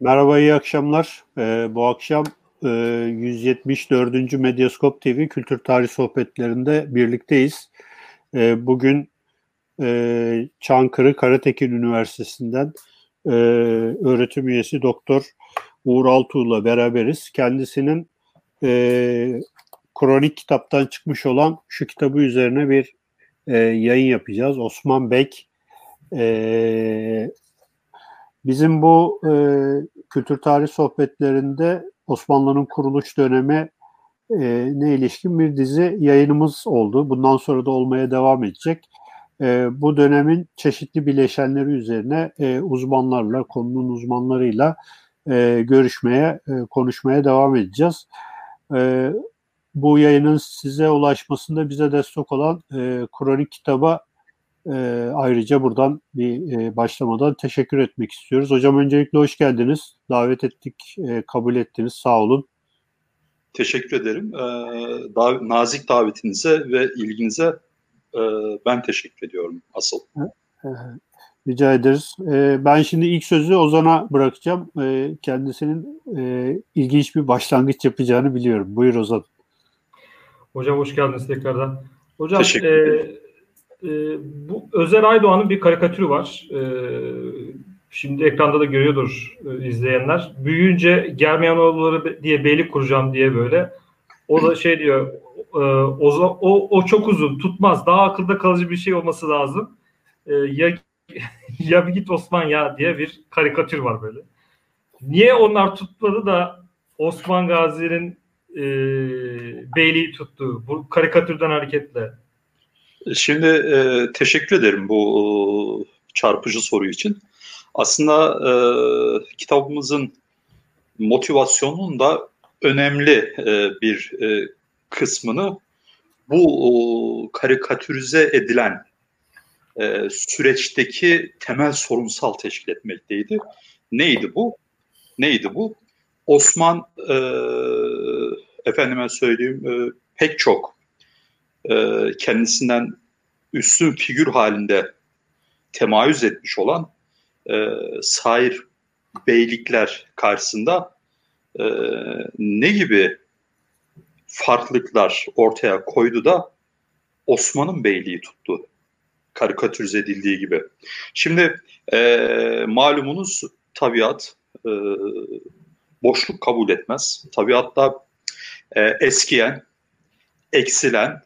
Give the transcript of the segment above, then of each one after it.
Merhaba, iyi akşamlar. Ee, bu akşam e, 174. Medyaskop TV Kültür Tarih Sohbetlerinde birlikteyiz. Ee, bugün e, Çankırı Karatekin Üniversitesi'nden e, öğretim üyesi Doktor Uğur Altuğ'la beraberiz. Kendisinin e, kronik kitaptan çıkmış olan şu kitabı üzerine bir e, yayın yapacağız. Osman Bek e, Bizim bu e, kültür tarih sohbetlerinde Osmanlı'nın kuruluş dönemi e, ne ilişkin bir dizi yayınımız oldu. Bundan sonra da olmaya devam edecek. E, bu dönemin çeşitli bileşenleri üzerine e, uzmanlarla, konunun uzmanlarıyla e, görüşmeye, e, konuşmaya devam edeceğiz. E, bu yayının size ulaşmasında bize destek olan e, Kronik Kitaba e, ayrıca buradan bir e, başlamadan teşekkür etmek istiyoruz. Hocam öncelikle hoş geldiniz. Davet ettik, e, kabul ettiniz. Sağ olun. Teşekkür ederim. E, dav- nazik davetinize ve ilginize e, ben teşekkür ediyorum asıl. E, rica ederiz. E, ben şimdi ilk sözü Ozan'a bırakacağım. E, kendisinin e, ilginç bir başlangıç yapacağını biliyorum. Buyur Ozan. Hocam hoş geldiniz tekrardan. Hocam Teşekkür ederim. E, e, bu Özer Aydoğan'ın bir karikatürü var. E, şimdi ekranda da görüyordur e, izleyenler. Büyüyünce Germiyanoğulları diye beylik kuracağım diye böyle. O da şey diyor e, o, o, o çok uzun tutmaz. Daha akılda kalıcı bir şey olması lazım. E, ya ya bir git Osman ya diye bir karikatür var böyle. Niye onlar tutmadı da Osman Gazi'nin e, beyliği tuttu? Bu karikatürden hareketle. Şimdi e, teşekkür ederim bu e, çarpıcı soru için. Aslında e, kitabımızın motivasyonunun da önemli e, bir e, kısmını bu e, karikatürize edilen e, süreçteki temel sorunsal teşkil etmekteydi. Neydi bu? Neydi bu? Osman e, efendime söyleyeyim e, pek çok e, kendisinden üstün figür halinde temayüz etmiş olan e, sair beylikler karşısında e, ne gibi farklılıklar ortaya koydu da Osman'ın beyliği tuttu karikatürize edildiği gibi. Şimdi e, malumunuz tabiat e, boşluk kabul etmez. Tabiatta e, eskiyen, eksilen,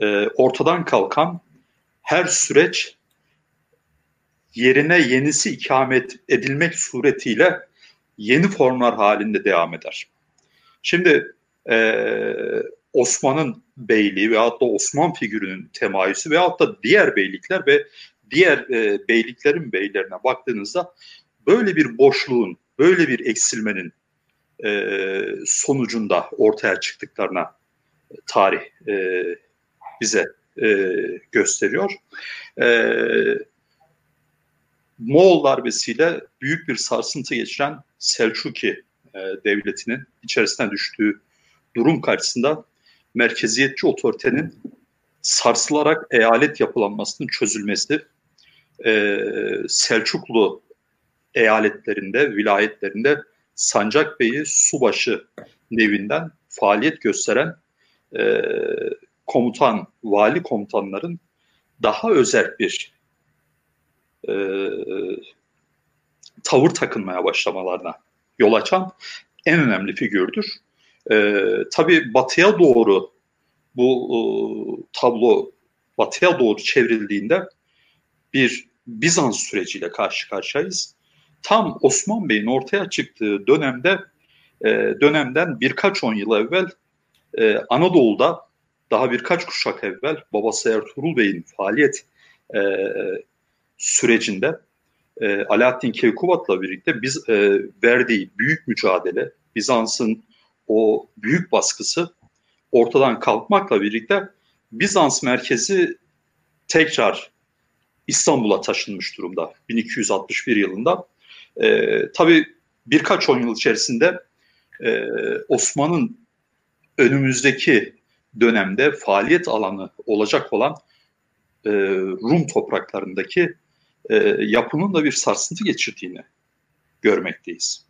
e, ortadan kalkan her süreç yerine yenisi ikamet edilmek suretiyle yeni formlar halinde devam eder. Şimdi e, Osman'ın beyliği veyahut da Osman figürünün temayüsü veyahut da diğer beylikler ve diğer e, beyliklerin beylerine baktığınızda böyle bir boşluğun, böyle bir eksilmenin e, sonucunda ortaya çıktıklarına tarih e, bize e, gösteriyor. E, Moğol darbesiyle büyük bir sarsıntı geçiren Selçuki e, devletinin içerisine düştüğü durum karşısında merkeziyetçi otoritenin sarsılarak eyalet yapılanmasının çözülmesi, e, Selçuklu eyaletlerinde, vilayetlerinde Sancak Bey'i subaşı nevinden faaliyet gösteren e, komutan, vali komutanların daha özel bir e, tavır takınmaya başlamalarına yol açan en önemli figürdür. E, tabii batıya doğru bu e, tablo batıya doğru çevrildiğinde bir Bizans süreciyle karşı karşıyayız. Tam Osman Bey'in ortaya çıktığı dönemde e, dönemden birkaç on yıl evvel e, Anadolu'da daha birkaç kuşak evvel babası Ertuğrul Bey'in faaliyet e, sürecinde e, Alaaddin Keykubat'la birlikte biz e, verdiği büyük mücadele, Bizans'ın o büyük baskısı ortadan kalkmakla birlikte Bizans merkezi tekrar İstanbul'a taşınmış durumda 1261 yılında. E, tabii birkaç on yıl içerisinde e, Osman'ın önümüzdeki dönemde faaliyet alanı olacak olan e, Rum topraklarındaki e, yapının da bir sarsıntı geçirdiğini görmekteyiz.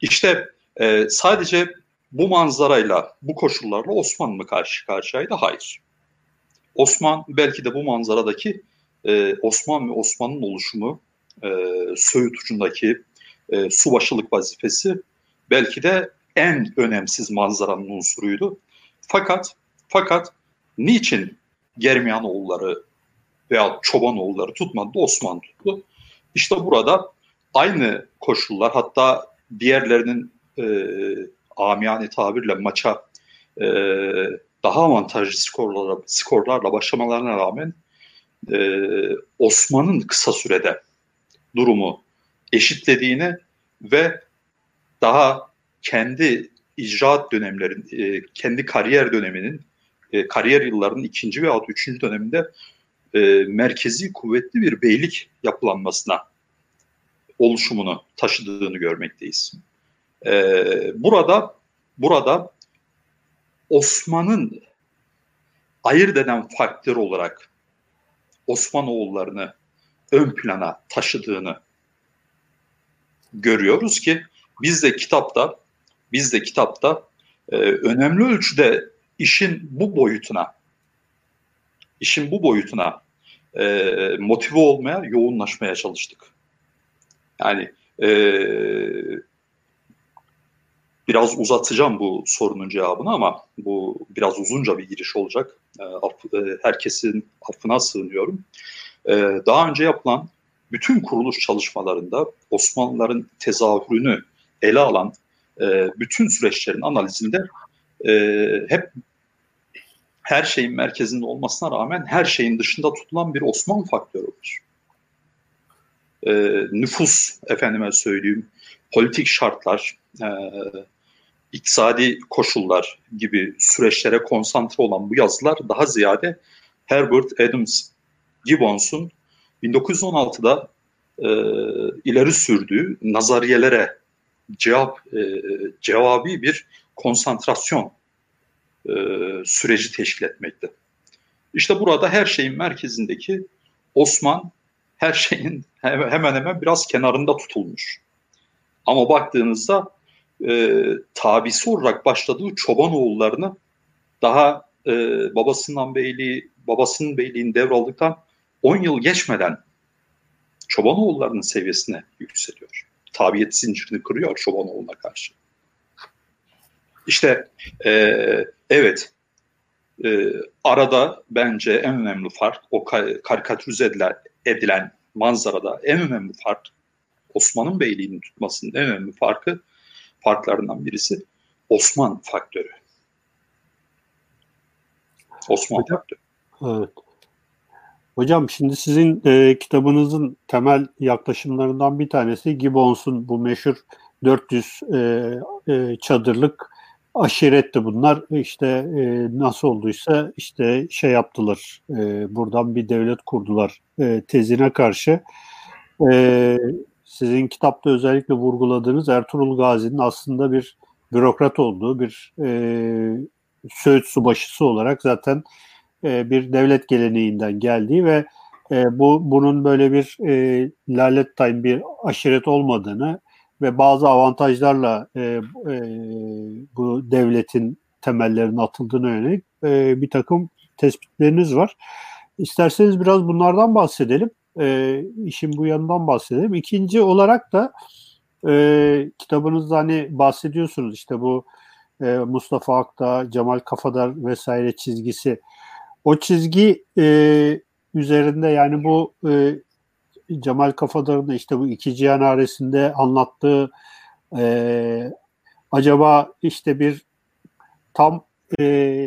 İşte e, sadece bu manzarayla, bu koşullarla Osmanlı mı karşı karşıyaydı? Hayır. Osman belki de bu manzaradaki e, Osman ve Osman'ın oluşumu, e, Söğüt ucundaki e, subaşılık vazifesi belki de en önemsiz manzaranın unsuruydu. Fakat fakat niçin Germiyanoğulları veya Çobanoğulları tutmadı da Osman tuttu? İşte burada aynı koşullar hatta diğerlerinin e, amiyane tabirle maça e, daha avantajlı skorlarla, skorlarla başlamalarına rağmen e, Osman'ın kısa sürede durumu eşitlediğini ve daha kendi icraat dönemlerin, e, kendi kariyer döneminin, e, kariyer yıllarının ikinci veya üçüncü döneminde e, merkezi kuvvetli bir beylik yapılanmasına oluşumunu taşıdığını görmekteyiz. E, burada burada Osman'ın ayırt eden faktör olarak Osmanoğullarını ön plana taşıdığını görüyoruz ki biz de kitapta biz de kitapta e, önemli ölçüde işin bu boyutuna işin bu boyutuna e, motive olmaya, yoğunlaşmaya çalıştık. Yani e, biraz uzatacağım bu sorunun cevabını ama bu biraz uzunca bir giriş olacak. E, af, e, herkesin affına sığınıyorum. E, daha önce yapılan bütün kuruluş çalışmalarında Osmanlıların tezahürünü ele alan e, bütün süreçlerin analizinde e, hep her şeyin merkezinde olmasına rağmen her şeyin dışında tutulan bir Osmanlı faktörü var. E, nüfus, efendime söyleyeyim, politik şartlar, e, iktisadi koşullar gibi süreçlere konsantre olan bu yazılar daha ziyade Herbert Adams Gibbons'un 1916'da e, ileri sürdüğü nazariyelere cevap e, cevabi bir konsantrasyon e, süreci teşkil etmekte. İşte burada her şeyin merkezindeki Osman her şeyin hemen hemen biraz kenarında tutulmuş. Ama baktığınızda e, tabisi olarak başladığı çoban oğullarını daha e, babasından beyliği, babasının beyliğini devraldıktan 10 yıl geçmeden çoban oğullarının seviyesine yükseliyor. Tabiyet zincirini kırıyor çoban oğluna karşı. İşte e, evet e, arada bence en önemli fark o karikatürize edilen, edilen manzarada en önemli fark Osman'ın beyliğini tutmasının en önemli farkı farklarından birisi Osman faktörü. Osman Hocam, faktörü. Evet. Hocam şimdi sizin e, kitabınızın temel yaklaşımlarından bir tanesi Gibbons'un bu meşhur 400 e, e, çadırlık aşiretti bunlar. İşte e, nasıl olduysa işte şey yaptılar. E, buradan bir devlet kurdular e, tezine karşı. E, sizin kitapta özellikle vurguladığınız Ertuğrul Gazi'nin aslında bir bürokrat olduğu bir e, Söğüt subaşısı olarak zaten e, bir devlet geleneğinden geldiği ve e, bu bunun böyle bir e, lalettayın bir aşiret olmadığını ve bazı avantajlarla e, e, bu devletin temellerinin atıldığına yönelik e, bir takım tespitleriniz var. İsterseniz biraz bunlardan bahsedelim. E, işin bu yanından bahsedelim. İkinci olarak da e, kitabınızda hani bahsediyorsunuz işte bu e, Mustafa Akta, Cemal Kafadar vesaire çizgisi. O çizgi e, üzerinde yani bu e, Cemal Kafadar'ın işte bu iki cihan aresinde anlattığı e, acaba işte bir tam e,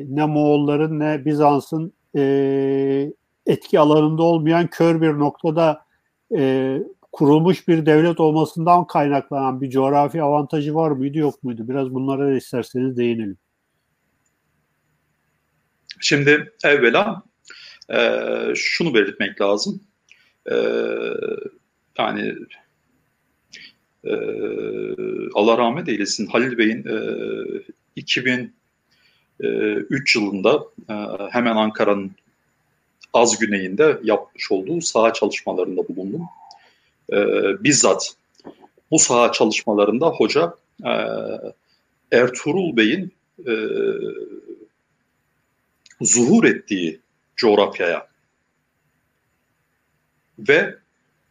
ne Moğolların ne Bizans'ın e, etki alanında olmayan kör bir noktada e, kurulmuş bir devlet olmasından kaynaklanan bir coğrafi avantajı var mıydı yok muydu? Biraz bunlara da isterseniz değinelim. Şimdi evvela e, şunu belirtmek lazım. E, yani e, Allah rahmet eylesin Halil Bey'in e, 2003 yılında e, hemen Ankara'nın az güneyinde yapmış olduğu saha çalışmalarında bulundum. E, bizzat Bu saha çalışmalarında hoca e, Ertuğrul Bey'in e, zuhur ettiği coğrafyaya ve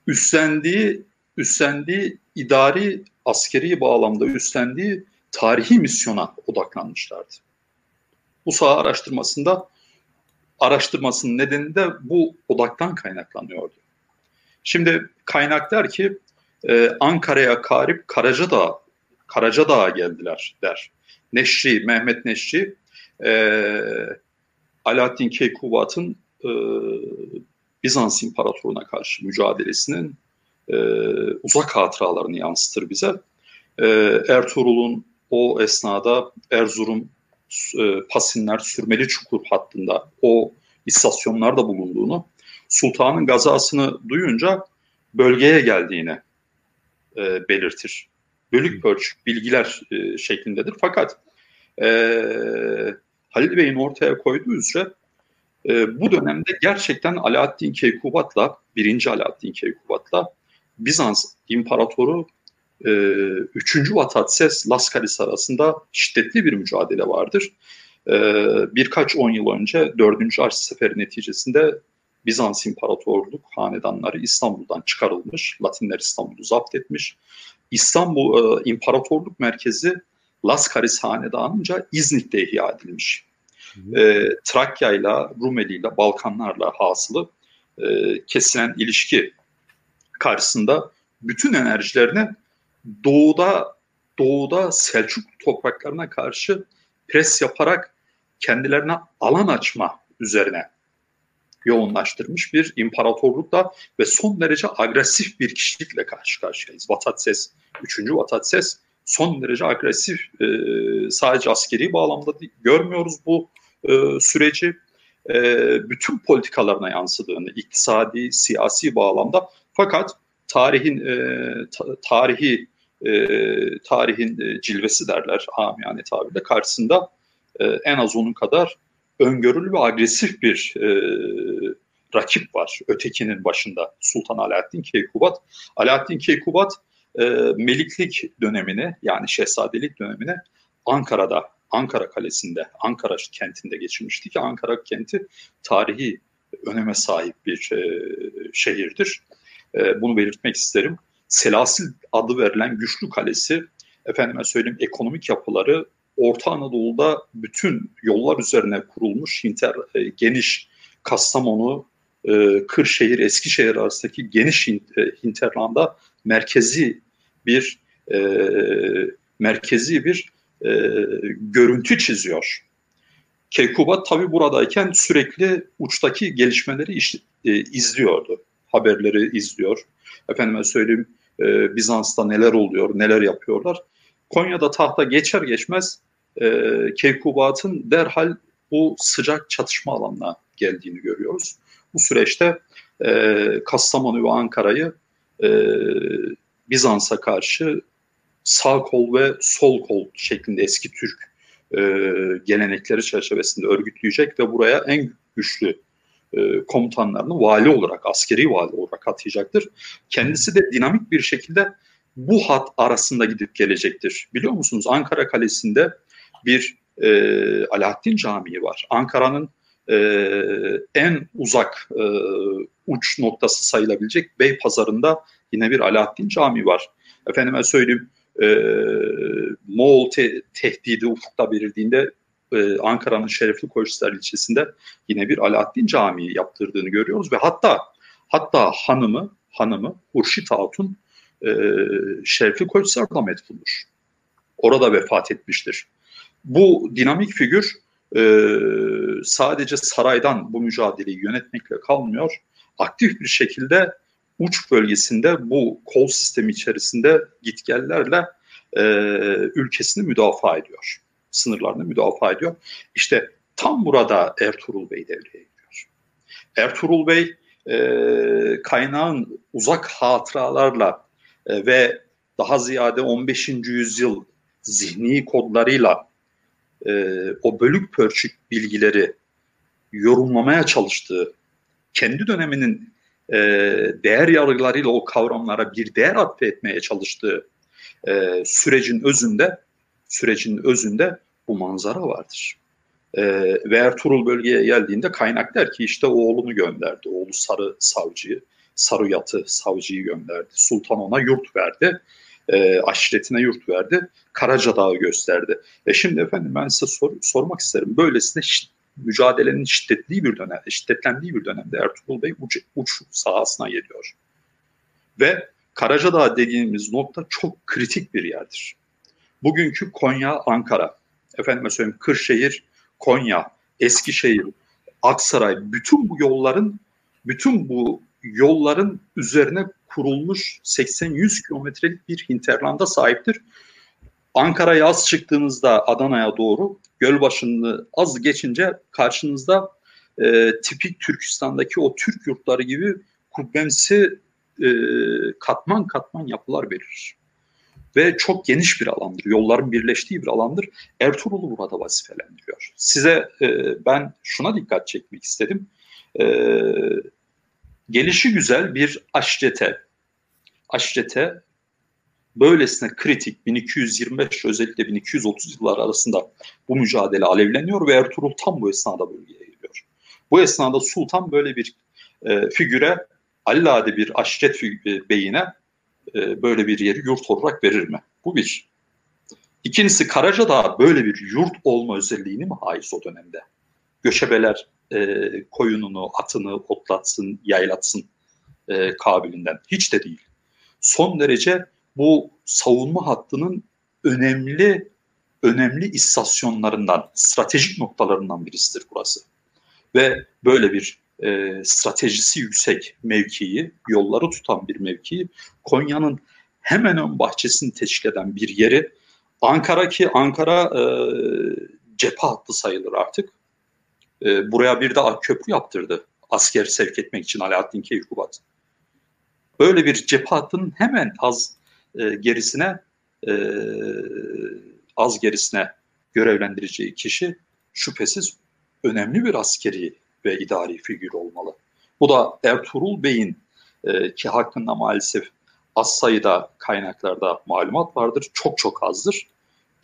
üstlendiği üstlendiği idari askeri bağlamda üstlendiği tarihi misyona odaklanmışlardı. Bu saha araştırmasında araştırmasının nedeni de bu odaktan kaynaklanıyordu. Şimdi kaynak der ki e, Ankara'ya karip Karacadağ Karacadağ'a geldiler der. Neşri, Mehmet Neşri e, Alaaddin Keykubat'ın e, Bizans İmparatorluğu'na karşı mücadelesinin e, uzak hatıralarını yansıtır bize. E, Ertuğrul'un o esnada Erzurum e, Pasinler Sürmeli Çukur hattında o istasyonlarda bulunduğunu, sultanın gazasını duyunca bölgeye geldiğini e, belirtir. Bölük pörçük bilgiler e, şeklindedir. Fakat e, Halil Bey'in ortaya koyduğu üzere e, bu dönemde gerçekten Alaaddin Keykubat'la, birinci Alaaddin Keykubat'la Bizans İmparatoru e, 3. Vatatses Laskaris arasında şiddetli bir mücadele vardır. E, birkaç on yıl önce 4. Arş Seferi neticesinde Bizans İmparatorluk hanedanları İstanbul'dan çıkarılmış, Latinler İstanbul'u zapt etmiş. İstanbul e, İmparatorluk merkezi Laskaris Hanedanı'nca İznik'te ihya edilmiş. E, Trakya ile Rumeli ile Balkanlarla hasılı e, kesilen ilişki karşısında bütün enerjilerini doğuda doğuda Selçuk topraklarına karşı pres yaparak kendilerine alan açma üzerine yoğunlaştırmış bir imparatorlukla ve son derece agresif bir kişilikle karşı karşıyayız. Vatatses, 3. Vatatses son derece agresif e, sadece askeri bağlamda değil, görmüyoruz bu e, süreci. E, bütün politikalarına yansıdığını iktisadi, siyasi bağlamda fakat tarihin e, ta, tarihi tarihin cilvesi derler amiyane tabirle karşısında en az onun kadar öngörülü ve agresif bir rakip var. Ötekinin başında Sultan Alaaddin Keykubat. Alaaddin Keykubat Meliklik dönemini yani Şehzadelik dönemini Ankara'da, Ankara Kalesi'nde, Ankara kentinde geçirmişti ki Ankara kenti tarihi öneme sahip bir e, şehirdir. E, bunu belirtmek isterim. Selasil adı verilen güçlü kalesi, efendime söyleyeyim ekonomik yapıları Orta Anadolu'da bütün yollar üzerine kurulmuş inter, e, geniş Kastamonu, e, Kırşehir, Eskişehir arasındaki geniş e, hinterlanda merkezi bir e, merkezi bir e, görüntü çiziyor. Keykubat tabi buradayken sürekli uçtaki gelişmeleri iş, e, izliyordu. Haberleri izliyor. Efendime söyleyeyim e, Bizans'ta neler oluyor, neler yapıyorlar. Konya'da tahta geçer geçmez e, Keykubat'ın derhal bu sıcak çatışma alanına geldiğini görüyoruz. Bu süreçte e, Kastamonu ve Ankara'yı e, Bizans'a karşı sağ kol ve sol kol şeklinde eski Türk e, gelenekleri çerçevesinde örgütleyecek ve buraya en güçlü e, komutanlarını vali olarak, askeri vali olarak atayacaktır. Kendisi de dinamik bir şekilde bu hat arasında gidip gelecektir. Biliyor musunuz Ankara Kalesi'nde bir e, Alaaddin Camii var. Ankara'nın e, en uzak e, uç noktası sayılabilecek Bey Pazarında yine bir Alaaddin Camii var. Efendime söyleyeyim e, Moğol te- tehdidi ufukta verildiğinde e, Ankara'nın Şerefli Koçhisar ilçesinde yine bir Alaaddin Camii yaptırdığını görüyoruz ve hatta hatta hanımı hanımı Hurşit Hatun e, Şerefli Koçhisar'da metfuldur. Orada vefat etmiştir. Bu dinamik figür e, sadece saraydan bu mücadeleyi yönetmekle kalmıyor. Aktif bir şekilde uç bölgesinde bu kol sistemi içerisinde gitgellerle e, ülkesini müdafaa ediyor. Sınırlarını müdafaa ediyor. İşte tam burada Ertuğrul Bey devreye giriyor. Ertuğrul Bey e, kaynağın uzak hatıralarla e, ve daha ziyade 15. yüzyıl zihni kodlarıyla e, o bölük pörçük bilgileri yorumlamaya çalıştığı, kendi döneminin e, değer yargılarıyla o kavramlara bir değer atfetmeye çalıştığı e, sürecin özünde sürecin özünde bu manzara vardır. E, ve Ertuğrul bölgeye geldiğinde kaynak der ki işte oğlunu gönderdi. Oğlu Sarı Savcı'yı, Sarı Yatı Savcı'yı gönderdi. Sultan ona yurt verdi. E, aşiretine yurt verdi. Karaca Dağı gösterdi. E şimdi efendim ben size sor, sormak isterim. Böylesine mücadelenin şiddetli bir dönem, şiddetlendiği bir dönemde Ertuğrul Bey uç, uç sahasına geliyor. Ve Karacadağ dediğimiz nokta çok kritik bir yerdir. Bugünkü Konya, Ankara, efendime söyleyeyim Kırşehir, Konya, Eskişehir, Aksaray, bütün bu yolların bütün bu yolların üzerine kurulmuş 80-100 kilometrelik bir hinterlanda sahiptir. Ankara'ya az çıktığınızda Adana'ya doğru Gölbaşı'nı az geçince karşınızda e, tipik Türkistan'daki o Türk yurtları gibi kubbemsi e, katman katman yapılar verir. Ve çok geniş bir alandır. Yolların birleştiği bir alandır. Ertuğrul'u burada vazifelendiriyor. Size e, ben şuna dikkat çekmek istedim. E, gelişi güzel bir aşrete. Aşrete böylesine kritik 1225 özellikle 1230 yıllar arasında bu mücadele alevleniyor ve Ertuğrul tam bu esnada bölgeye geliyor. Bu esnada Sultan böyle bir e, figüre allade bir aşiret e, beyine e, böyle bir yeri yurt olarak verir mi? Bu bir. İkincisi Karacadağ böyle bir yurt olma özelliğini mi haiz o dönemde? Göçebeler e, koyununu, atını otlatsın, yaylatsın e, kabilinden. Hiç de değil. Son derece bu savunma hattının önemli önemli istasyonlarından, stratejik noktalarından birisidir burası. Ve böyle bir e, stratejisi yüksek mevkiyi, yolları tutan bir mevkiyi Konya'nın hemen ön bahçesini teşkil eden bir yeri Ankara ki Ankara e, cephe hattı sayılır artık. E, buraya bir de köprü yaptırdı asker sevk etmek için Alaaddin Keykubat. Böyle bir cephe hattının hemen az e, gerisine e, az gerisine görevlendireceği kişi şüphesiz önemli bir askeri ve idari figür olmalı. Bu da Ertuğrul Bey'in e, ki hakkında maalesef az sayıda kaynaklarda malumat vardır, çok çok azdır.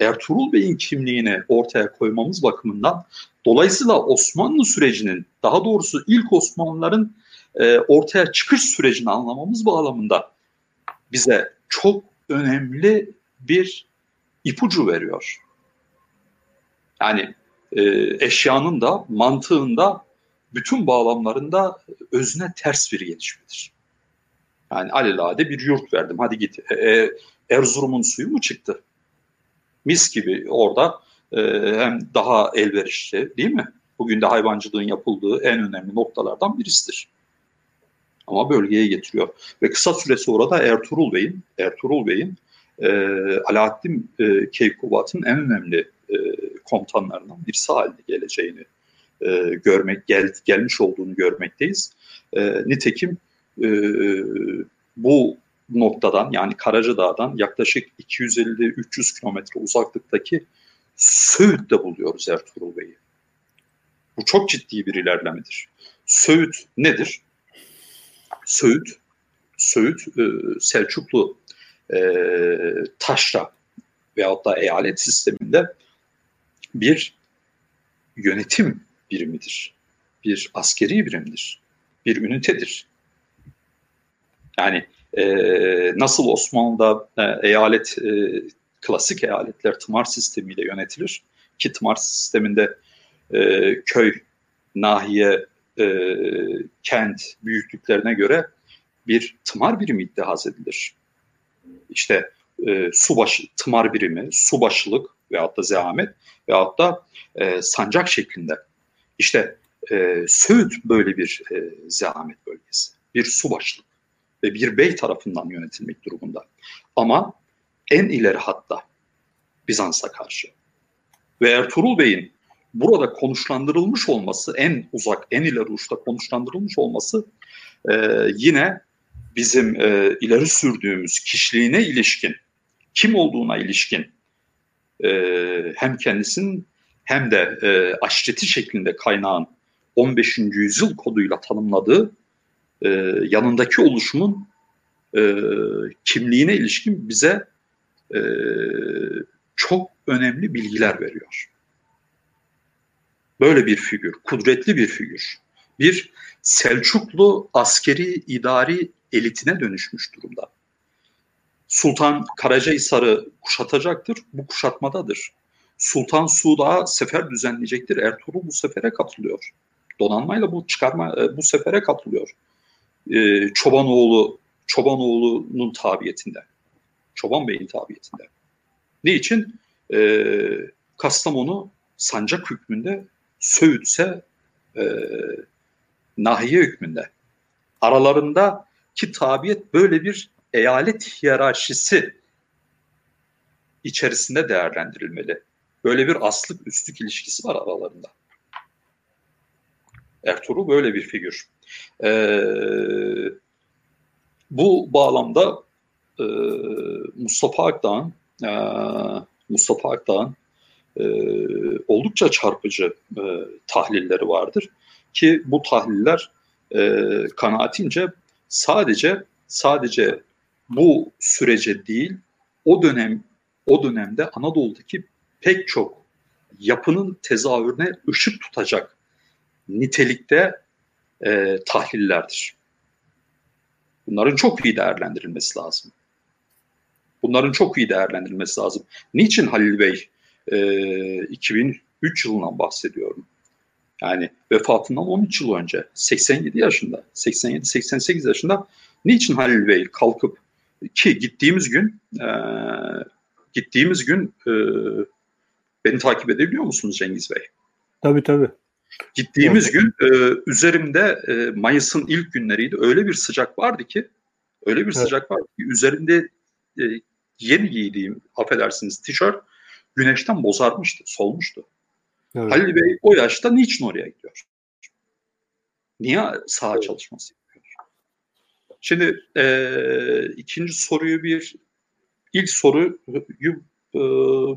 Ertuğrul Bey'in kimliğini ortaya koymamız bakımından dolayısıyla Osmanlı sürecinin daha doğrusu ilk Osmanlıların ortaya çıkış sürecini anlamamız bağlamında bize çok önemli bir ipucu veriyor. Yani e, eşyanın da mantığında bütün bağlamlarında özüne ters bir gelişmedir. Yani alelade bir yurt verdim hadi git. E, e, Erzurum'un suyu mu çıktı? Mis gibi orada e, hem daha elverişli değil mi? Bugün de hayvancılığın yapıldığı en önemli noktalardan birisidir ama bölgeye getiriyor. Ve kısa süre sonra da Ertuğrul Bey'in Ertuğrul Bey'in e, Alaaddin e, Keykubat'ın en önemli e, komutanlarından birisi haline geleceğini e, görmek gel, gelmiş olduğunu görmekteyiz. E, nitekim e, bu noktadan yani Karacadağ'dan yaklaşık 250-300 kilometre uzaklıktaki Söğüt'te buluyoruz Ertuğrul Bey'i. Bu çok ciddi bir ilerlemedir. Söğüt nedir? Söğüt, Söğüt e, Selçuklu e, taşra veyahut da eyalet sisteminde bir yönetim birimidir. Bir askeri birimdir. Bir ünitedir. Yani e, nasıl Osmanlı'da e, eyalet, e, klasik eyaletler tımar sistemiyle yönetilir ki tımar sisteminde e, köy, nahiye, e, kent büyüklüklerine göre bir tımar birimi ittihaz edilir. İşte e, subaşı, tımar birimi, subaşılık veyahut da zehamet veyahut da e, sancak şeklinde. İşte e, Söğüt böyle bir e, zehamet bölgesi. Bir subaşlık ve bir bey tarafından yönetilmek durumunda. Ama en ileri hatta Bizans'a karşı. Ve Ertuğrul Bey'in burada konuşlandırılmış olması, en uzak, en ileri uçta konuşlandırılmış olması e, yine bizim e, ileri sürdüğümüz kişiliğine ilişkin, kim olduğuna ilişkin e, hem kendisinin hem de e, aşireti şeklinde kaynağın 15. yüzyıl koduyla tanımladığı e, yanındaki oluşumun e, kimliğine ilişkin bize e, çok önemli bilgiler veriyor. Böyle bir figür, kudretli bir figür. Bir Selçuklu askeri idari elitine dönüşmüş durumda. Sultan Karacahisar'ı kuşatacaktır, bu kuşatmadadır. Sultan Suud'a sefer düzenleyecektir. Ertuğrul bu sefere katılıyor. Donanmayla bu çıkarma e, bu sefere katılıyor. Ee, Çobanoğlu Çobanoğlu'nun tabiyetinde. Çoban Bey'in tabiyetinde. Ne için? Ee, Kastamonu sancak hükmünde, Söğüt ise e, nahiye hükmünde. Aralarında ki tabiyet böyle bir eyalet hiyerarşisi içerisinde değerlendirilmeli. Böyle bir aslık üstlük ilişkisi var aralarında. Ertuğrul böyle bir figür. Ee, bu bağlamda e, Mustafa Akdağ'ın e, Mustafa Akdağ'ın e, oldukça çarpıcı e, tahlilleri vardır ki bu tahliller e, kanaatince sadece sadece bu sürece değil o dönem o dönemde Anadolu'daki pek çok yapının tezahürüne ışık tutacak nitelikte e, tahlillerdir. Bunların çok iyi değerlendirilmesi lazım. Bunların çok iyi değerlendirilmesi lazım. Niçin Halil Bey e, 2003 yılından bahsediyorum. Yani vefatından 13 yıl önce 87 yaşında 87-88 yaşında niçin Halil Bey kalkıp ki gittiğimiz gün e, gittiğimiz gün e, beni takip edebiliyor musunuz Cengiz Bey? Tabii tabii. Gittiğimiz evet. gün e, üzerimde e, Mayıs'ın ilk günleriydi. Öyle bir sıcak vardı ki öyle bir evet. sıcak vardı ki üzerinde e, yeni giydiğim affedersiniz tişört güneşten bozarmıştı, solmuştu. Evet. Halil Bey o yaşta niçin oraya gidiyor? Niye saha çalışması yapıyor? Şimdi e, ikinci soruyu bir ilk soruyu e,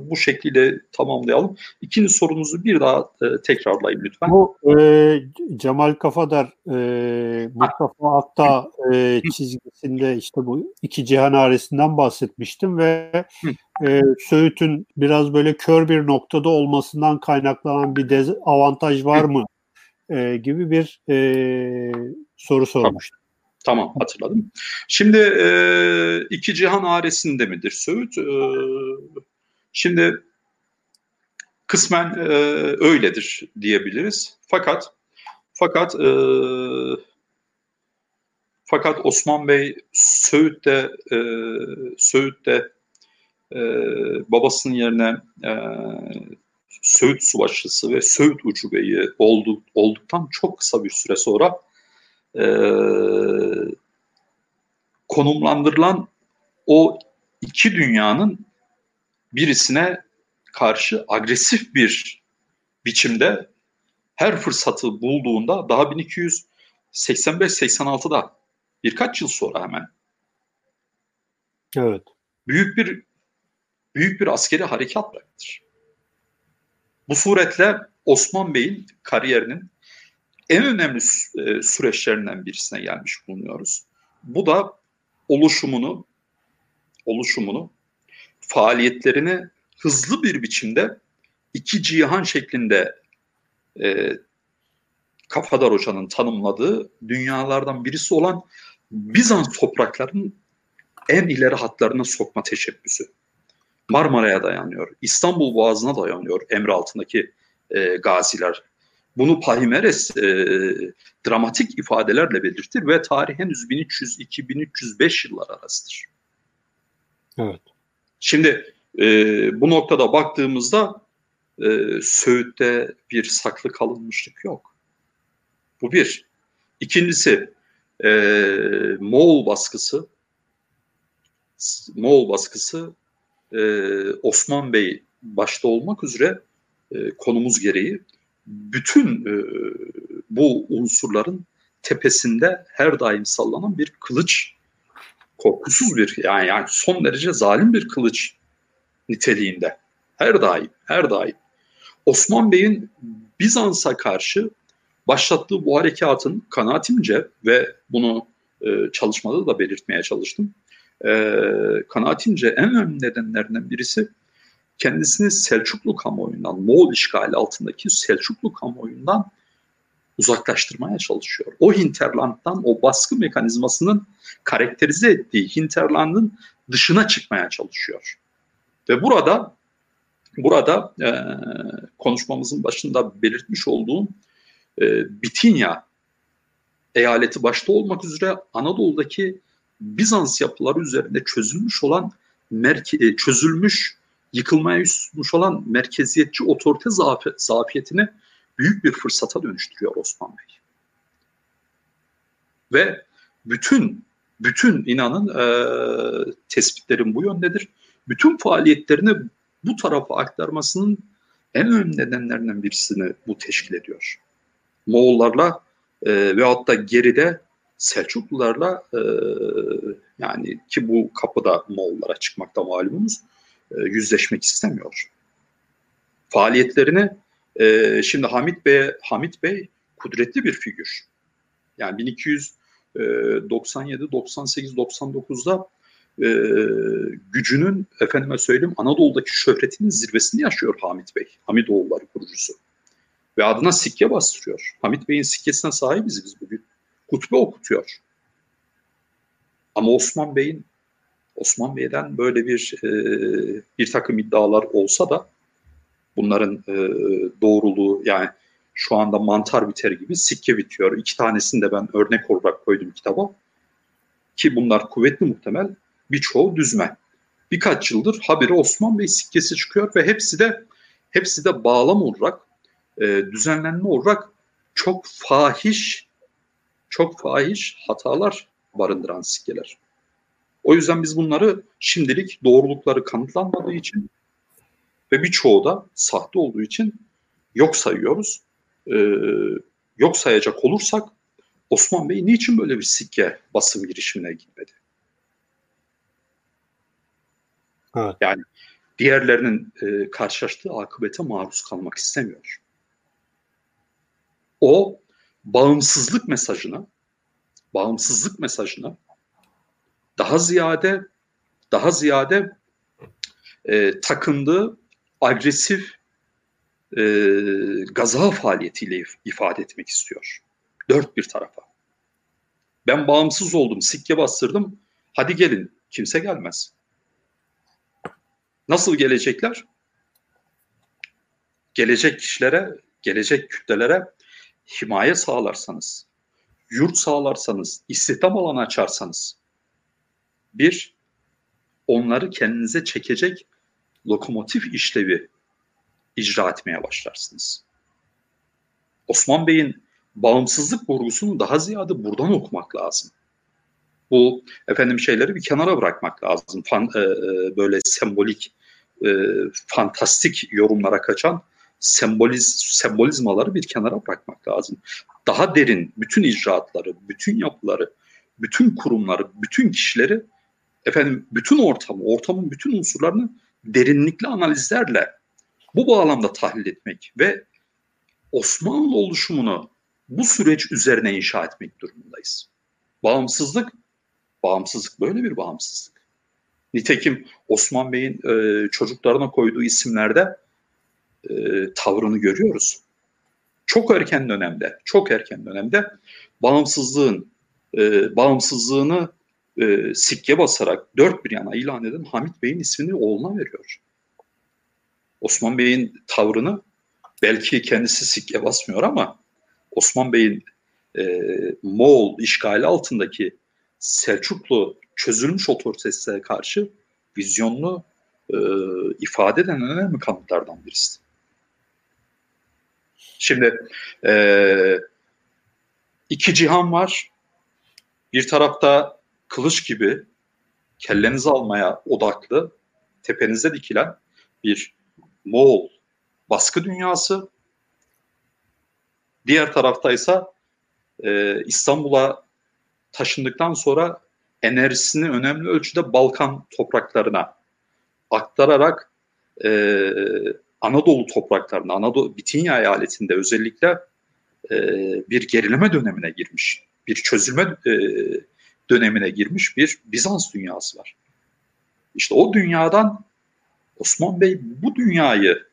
bu şekilde tamamlayalım. İkinci sorunuzu bir daha e, tekrarlayın lütfen. Bu e, Cemal Kafadar, e, Mustafa Akta e, çizgisinde işte bu iki cihan aresinden bahsetmiştim ve e, Söğüt'ün biraz böyle kör bir noktada olmasından kaynaklanan bir dezavantaj var mı e, gibi bir e, soru sormuştum. Tamam hatırladım. Şimdi e, iki cihan aresinde midir Söğüt? E, şimdi kısmen e, öyledir diyebiliriz. Fakat fakat e, fakat Osman Bey Söğüt'te e, Söğüt'te e, babasının yerine e, Söğüt Subaşısı ve Söğüt Ucubeyi oldu, olduktan çok kısa bir süre sonra e, konumlandırılan o iki dünyanın birisine karşı agresif bir biçimde her fırsatı bulduğunda daha 1285-86'da birkaç yıl sonra hemen evet. büyük bir büyük bir askeri harekat bırakır. Bu suretle Osman Bey'in kariyerinin en önemli e, süreçlerinden birisine gelmiş bulunuyoruz. Bu da oluşumunu oluşumunu faaliyetlerini hızlı bir biçimde iki cihan şeklinde e, Kafadar Hoca'nın tanımladığı dünyalardan birisi olan Bizans topraklarının en ileri hatlarına sokma teşebbüsü. Marmara'ya dayanıyor, İstanbul Boğazı'na dayanıyor emri altındaki e, gaziler bunu Pahimeres e, dramatik ifadelerle belirtir ve tarih henüz 1300-2305 yıllar arasıdır. Evet. Şimdi e, bu noktada baktığımızda e, Söğüt'te bir saklı kalınmışlık yok. Bu bir. İkincisi e, Moğol baskısı Moğol baskısı e, Osman Bey başta olmak üzere e, konumuz gereği bütün e, bu unsurların tepesinde her daim sallanan bir kılıç korkusuz bir yani, yani son derece zalim bir kılıç niteliğinde. Her daim, her daim. Osman Bey'in Bizans'a karşı başlattığı bu harekatın kanaatimce ve bunu e, çalışmada da belirtmeye çalıştım. E, kanaatimce en önemli nedenlerinden birisi kendisini Selçuklu kamuoyundan, Moğol işgali altındaki Selçuklu kamuoyundan uzaklaştırmaya çalışıyor. O hinterlanddan, o baskı mekanizmasının karakterize ettiği hinterlandın dışına çıkmaya çalışıyor. Ve burada burada e, konuşmamızın başında belirtmiş olduğum e, Bitinya eyaleti başta olmak üzere Anadolu'daki Bizans yapıları üzerinde çözülmüş olan merke, e, çözülmüş yıkılmaya yüz tutmuş olan merkeziyetçi otorite zafiyetini büyük bir fırsata dönüştürüyor Osman Bey. Ve bütün bütün inanın e, tespitlerin bu yöndedir. Bütün faaliyetlerini bu tarafa aktarmasının en önemli nedenlerinden birisini bu teşkil ediyor. Moğollarla e, veyahut da geride Selçuklularla e, yani ki bu kapıda Moğollara çıkmakta malumuz e, yüzleşmek istemiyor. Faaliyetlerini e, şimdi Hamit Bey Hamit Bey kudretli bir figür. Yani 1297, 98, 99'da e, gücünün efendime söyleyeyim Anadolu'daki şöhretinin zirvesini yaşıyor Hamit Bey. Hamidoğulları kurucusu. Ve adına sikke bastırıyor. Hamit Bey'in sikkesine sahibiz biz bugün. Hutbe okutuyor. Ama Osman Bey'in Osman Bey'den böyle bir e, bir takım iddialar olsa da bunların e, doğruluğu yani şu anda mantar biter gibi sikke bitiyor. İki tanesini de ben örnek olarak koydum kitaba. Ki bunlar kuvvetli muhtemel birçoğu düzme. Birkaç yıldır haberi Osman Bey sikkesi çıkıyor ve hepsi de hepsi de bağlam olarak e, düzenlenme olarak çok fahiş çok fahiş hatalar barındıran sikkeler. O yüzden biz bunları şimdilik doğrulukları kanıtlanmadığı için ve birçoğu da sahte olduğu için yok sayıyoruz. Ee, yok sayacak olursak Osman Bey niçin böyle bir sikke basım girişimine gitmedi? Evet. Yani diğerlerinin e, karşılaştığı akıbete maruz kalmak istemiyor. O bağımsızlık mesajına bağımsızlık mesajına daha ziyade daha ziyade e, takındığı agresif e, gaza faaliyetiyle ifade etmek istiyor. Dört bir tarafa. Ben bağımsız oldum, sikke bastırdım. Hadi gelin. Kimse gelmez. Nasıl gelecekler? Gelecek kişilere, gelecek kütlelere himaye sağlarsanız, yurt sağlarsanız, istihdam alanı açarsanız, bir, onları kendinize çekecek lokomotif işlevi icra etmeye başlarsınız. Osman Bey'in bağımsızlık vurgusunu daha ziyade buradan okumak lazım. Bu efendim şeyleri bir kenara bırakmak lazım. Fan, e, e böyle sembolik, e, fantastik yorumlara kaçan semboliz, sembolizmaları bir kenara bırakmak lazım. Daha derin bütün icraatları, bütün yapıları, bütün kurumları, bütün kişileri efendim bütün ortamı, ortamın bütün unsurlarını derinlikli analizlerle bu bağlamda tahlil etmek ve Osmanlı oluşumunu bu süreç üzerine inşa etmek durumundayız. Bağımsızlık, bağımsızlık böyle bir bağımsızlık. Nitekim Osman Bey'in e, çocuklarına koyduğu isimlerde e, tavrını görüyoruz. Çok erken dönemde, çok erken dönemde bağımsızlığın e, bağımsızlığını e, sikke basarak dört bir yana ilan eden Hamit Bey'in ismini oğluna veriyor. Osman Bey'in tavrını belki kendisi sikke basmıyor ama Osman Bey'in e, Moğol işgali altındaki Selçuklu çözülmüş otoritesine karşı vizyonlu e, ifade eden önemli kanıtlardan birisi. Şimdi e, iki cihan var. Bir tarafta kılıç gibi kellenizi almaya odaklı, tepenize dikilen bir Moğol baskı dünyası. Diğer taraftaysa e, İstanbul'a taşındıktan sonra enerjisini önemli ölçüde Balkan topraklarına aktararak e, Anadolu topraklarına, Anadolu Bitinya eyaletinde özellikle e, bir gerileme dönemine girmiş, bir çözülme e, dönemine girmiş bir Bizans dünyası var. İşte o dünyadan Osman Bey bu dünyayı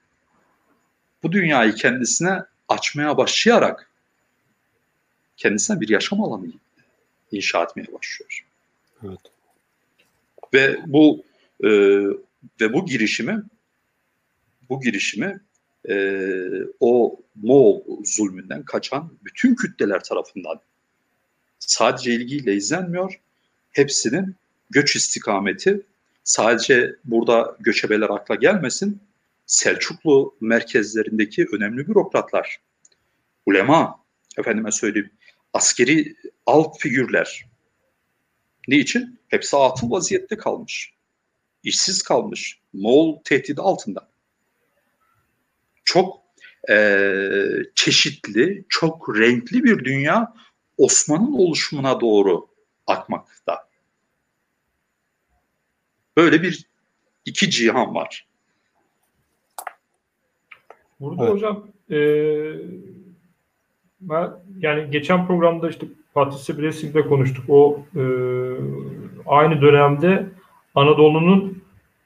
bu dünyayı kendisine açmaya başlayarak kendisine bir yaşam alanı inşa etmeye başlıyor. Evet. Ve bu e, ve bu girişimi bu girişimi e, o Moğol zulmünden kaçan bütün kütleler tarafından sadece ilgiyle izlenmiyor. Hepsinin göç istikameti sadece burada göçebeler akla gelmesin. Selçuklu merkezlerindeki önemli bürokratlar, ulema, efendime söyleyeyim, askeri alt figürler. Niçin? Hepsi atıl vaziyette kalmış. işsiz kalmış. Moğol tehdidi altında. Çok e, çeşitli, çok renkli bir dünya Osman'ın oluşumuna doğru akmakta. Böyle bir iki cihan var. Burada evet. hocam e, ben, yani geçen programda işte Patrice Bresil'de konuştuk. O e, aynı dönemde Anadolu'nun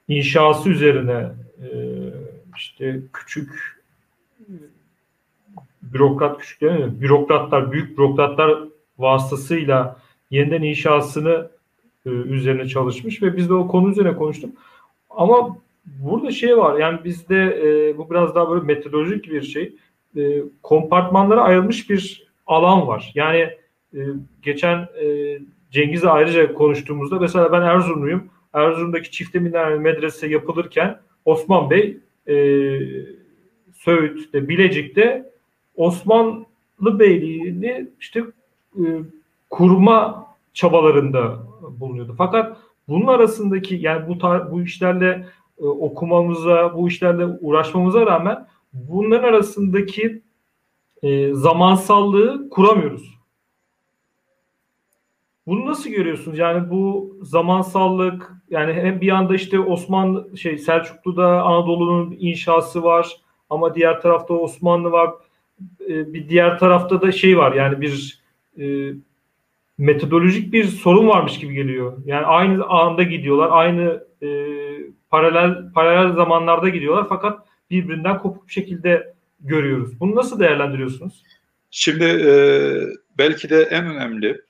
inşası üzerine e, işte küçük bürokrat küçük değil? Bürokratlar, büyük bürokratlar vasıtasıyla yeniden inşasını e, üzerine çalışmış ve biz de o konu üzerine konuştuk. Ama burada şey var yani bizde e, bu biraz daha böyle metodolojik bir şey. E, kompartmanlara ayrılmış bir alan var. Yani e, geçen e, Cengiz'le ayrıca konuştuğumuzda mesela ben Erzurumluyum. Erzurum'daki çifte minareli medrese yapılırken Osman Bey e, Söğüt'te, Bilecik'te Osmanlı Beyliği'ni işte e, kurma çabalarında bulunuyordu. Fakat bunun arasındaki yani bu bu işlerle e, okumamıza, bu işlerle uğraşmamıza rağmen bunların arasındaki e, zamansallığı kuramıyoruz. Bunu nasıl görüyorsunuz? Yani bu zamansallık yani hem bir anda işte Osmanlı şey Selçuklu'da Anadolu'nun inşası var ama diğer tarafta Osmanlı var. E, bir diğer tarafta da şey var yani bir e, metodolojik bir sorun varmış gibi geliyor. Yani aynı anda gidiyorlar, aynı e, paralel paralel zamanlarda gidiyorlar fakat birbirinden kopuk bir şekilde görüyoruz. Bunu nasıl değerlendiriyorsunuz? Şimdi e, belki de en önemli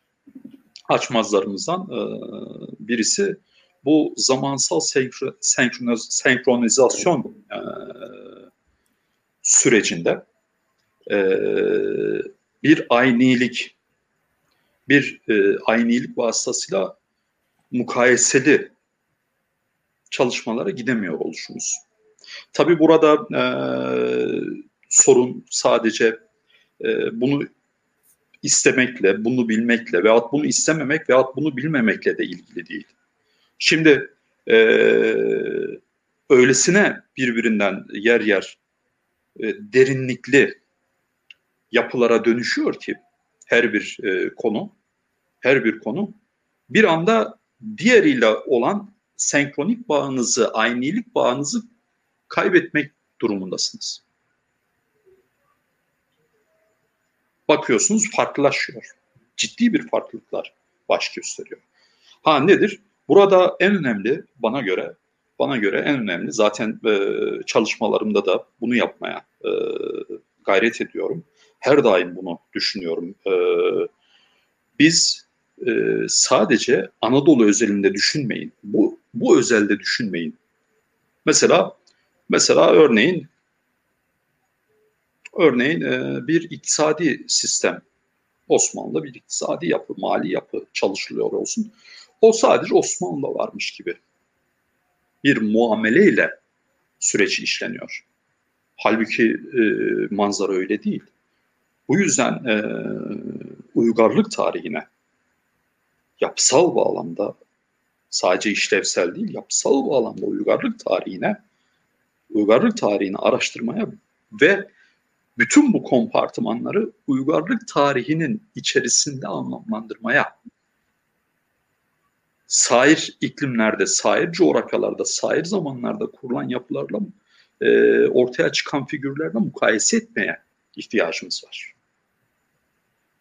açmazlarımızdan e, birisi bu zamansal senkroniz senkronizasyon e, sürecinde e, bir aynilik bir e, aynilik vasıtasıyla mukayeseli çalışmalara gidemiyor oluşumuz. Tabi burada e, sorun sadece e, bunu istemekle, bunu bilmekle veyahut bunu istememek veyahut bunu bilmemekle de ilgili değil. Şimdi e, öylesine birbirinden yer yer e, derinlikli yapılara dönüşüyor ki her bir e, konu, her bir konu bir anda diğeriyle olan senkronik bağınızı, aynilik bağınızı kaybetmek durumundasınız. Bakıyorsunuz farklılaşıyor. Ciddi bir farklılıklar baş gösteriyor. Ha nedir? Burada en önemli bana göre bana göre en önemli zaten e, çalışmalarımda da bunu yapmaya e, gayret ediyorum. Her daim bunu düşünüyorum. E, biz e, sadece Anadolu özelinde düşünmeyin. Bu bu özelde düşünmeyin. Mesela mesela örneğin örneğin e, bir iktisadi sistem Osmanlı bir iktisadi yapı, mali yapı çalışılıyor olsun. O sadece Osmanlı'da varmış gibi bir muameleyle süreç işleniyor. Halbuki e, manzara öyle değil. Bu yüzden e, uygarlık tarihine yapısal bağlamda sadece işlevsel değil yapısal bağlamda uygarlık tarihine uygarlık tarihini araştırmaya ve bütün bu kompartımanları uygarlık tarihinin içerisinde anlamlandırmaya sair iklimlerde, sair coğrafyalarda, sair zamanlarda kurulan yapılarla e, ortaya çıkan figürlerle mukayese etmeye ihtiyacımız var.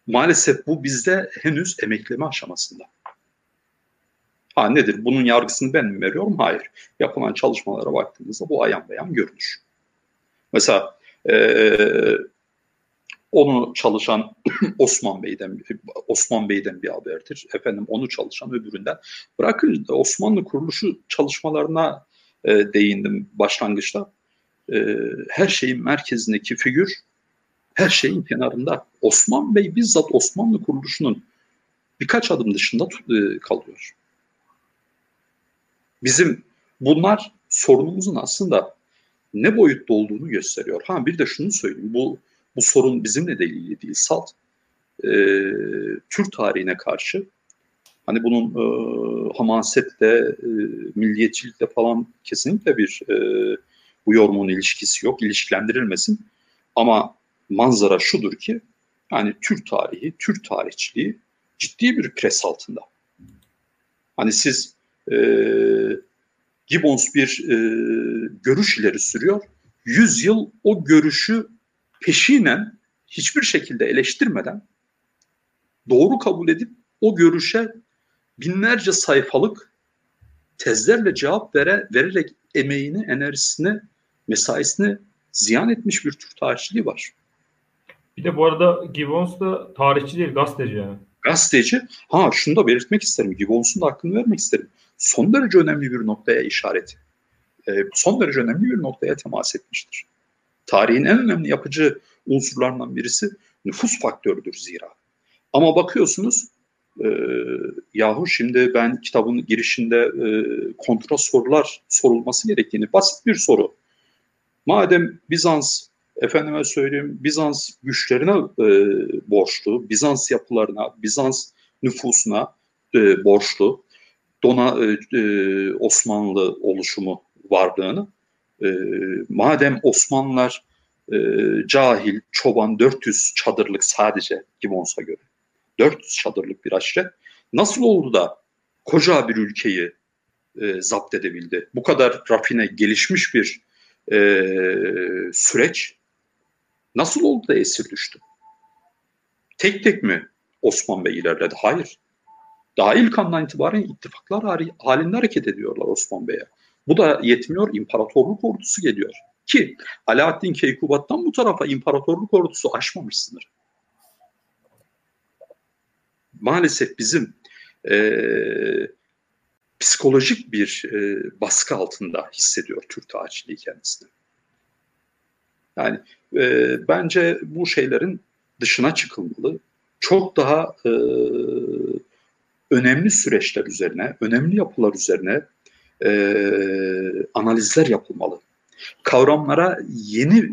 Maalesef bu bizde henüz emekleme aşamasında. Ha nedir? Bunun yargısını ben mi veriyorum? Hayır. Yapılan çalışmalara baktığımızda bu ayan beyan görünür. Mesela ee, onu çalışan Osman Bey'den Osman Bey'den bir haberdir. Efendim onu çalışan öbüründen. Bırakın Osmanlı kuruluşu çalışmalarına e, değindim başlangıçta. E, her şeyin merkezindeki figür her şeyin kenarında. Osman Bey bizzat Osmanlı kuruluşunun birkaç adım dışında e, kalıyor. Bizim bunlar sorunumuzun aslında ne boyutta olduğunu gösteriyor. Ha bir de şunu söyleyeyim. Bu bu sorun bizimle de ilgili değil. Salt e, Türk tarihine karşı hani bunun e, hamasetle, e, milliyetçilikle falan kesinlikle bir e, bu yorumun ilişkisi yok. İlişkilendirilmesin. Ama manzara şudur ki yani Türk tarihi, Türk tarihçiliği ciddi bir pres altında. Hani siz e, Gibbons bir e, görüş ileri sürüyor. Yüz yıl o görüşü peşinen hiçbir şekilde eleştirmeden doğru kabul edip o görüşe binlerce sayfalık tezlerle cevap vere, vererek emeğini, enerjisini, mesaisini ziyan etmiş bir Türk tarihçiliği var. Bir de bu arada Gibbons da tarihçi değil, gazeteci yani. Gazeteci. Ha şunu da belirtmek isterim. Gibbons'un da hakkını vermek isterim. Son derece önemli bir noktaya işaret. E, son derece önemli bir noktaya temas etmiştir. Tarihin en önemli yapıcı unsurlarından birisi nüfus faktörüdür zira. Ama bakıyorsunuz e, yahu şimdi ben kitabın girişinde e, kontra sorular sorulması gerektiğini basit bir soru. Madem Bizans efendime söyleyeyim Bizans güçlerine e, borçlu, Bizans yapılarına, Bizans nüfusuna e, borçlu, Dona e, e, Osmanlı oluşumu varlığını. E, madem Osmanlılar e, cahil, çoban 400 çadırlık sadece Gibbons'a göre. 400 çadırlık bir aşiret. Nasıl oldu da koca bir ülkeyi e, zapt edebildi? Bu kadar rafine gelişmiş bir e, süreç nasıl oldu da esir düştü? Tek tek mi Osman Bey ilerledi? Hayır. Daha ilk andan itibaren ittifaklar halinde hareket ediyorlar Osman Bey'e. Bu da yetmiyor, imparatorluk ordusu geliyor. Ki Alaaddin Keykubat'tan bu tarafa imparatorluk ordusu aşmamış sınır. Maalesef bizim e, psikolojik bir e, baskı altında hissediyor Türk tarihçiliği kendisini. Yani e, bence bu şeylerin dışına çıkılmalı. Çok daha e, önemli süreçler üzerine, önemli yapılar üzerine e, analizler yapılmalı. Kavramlara yeni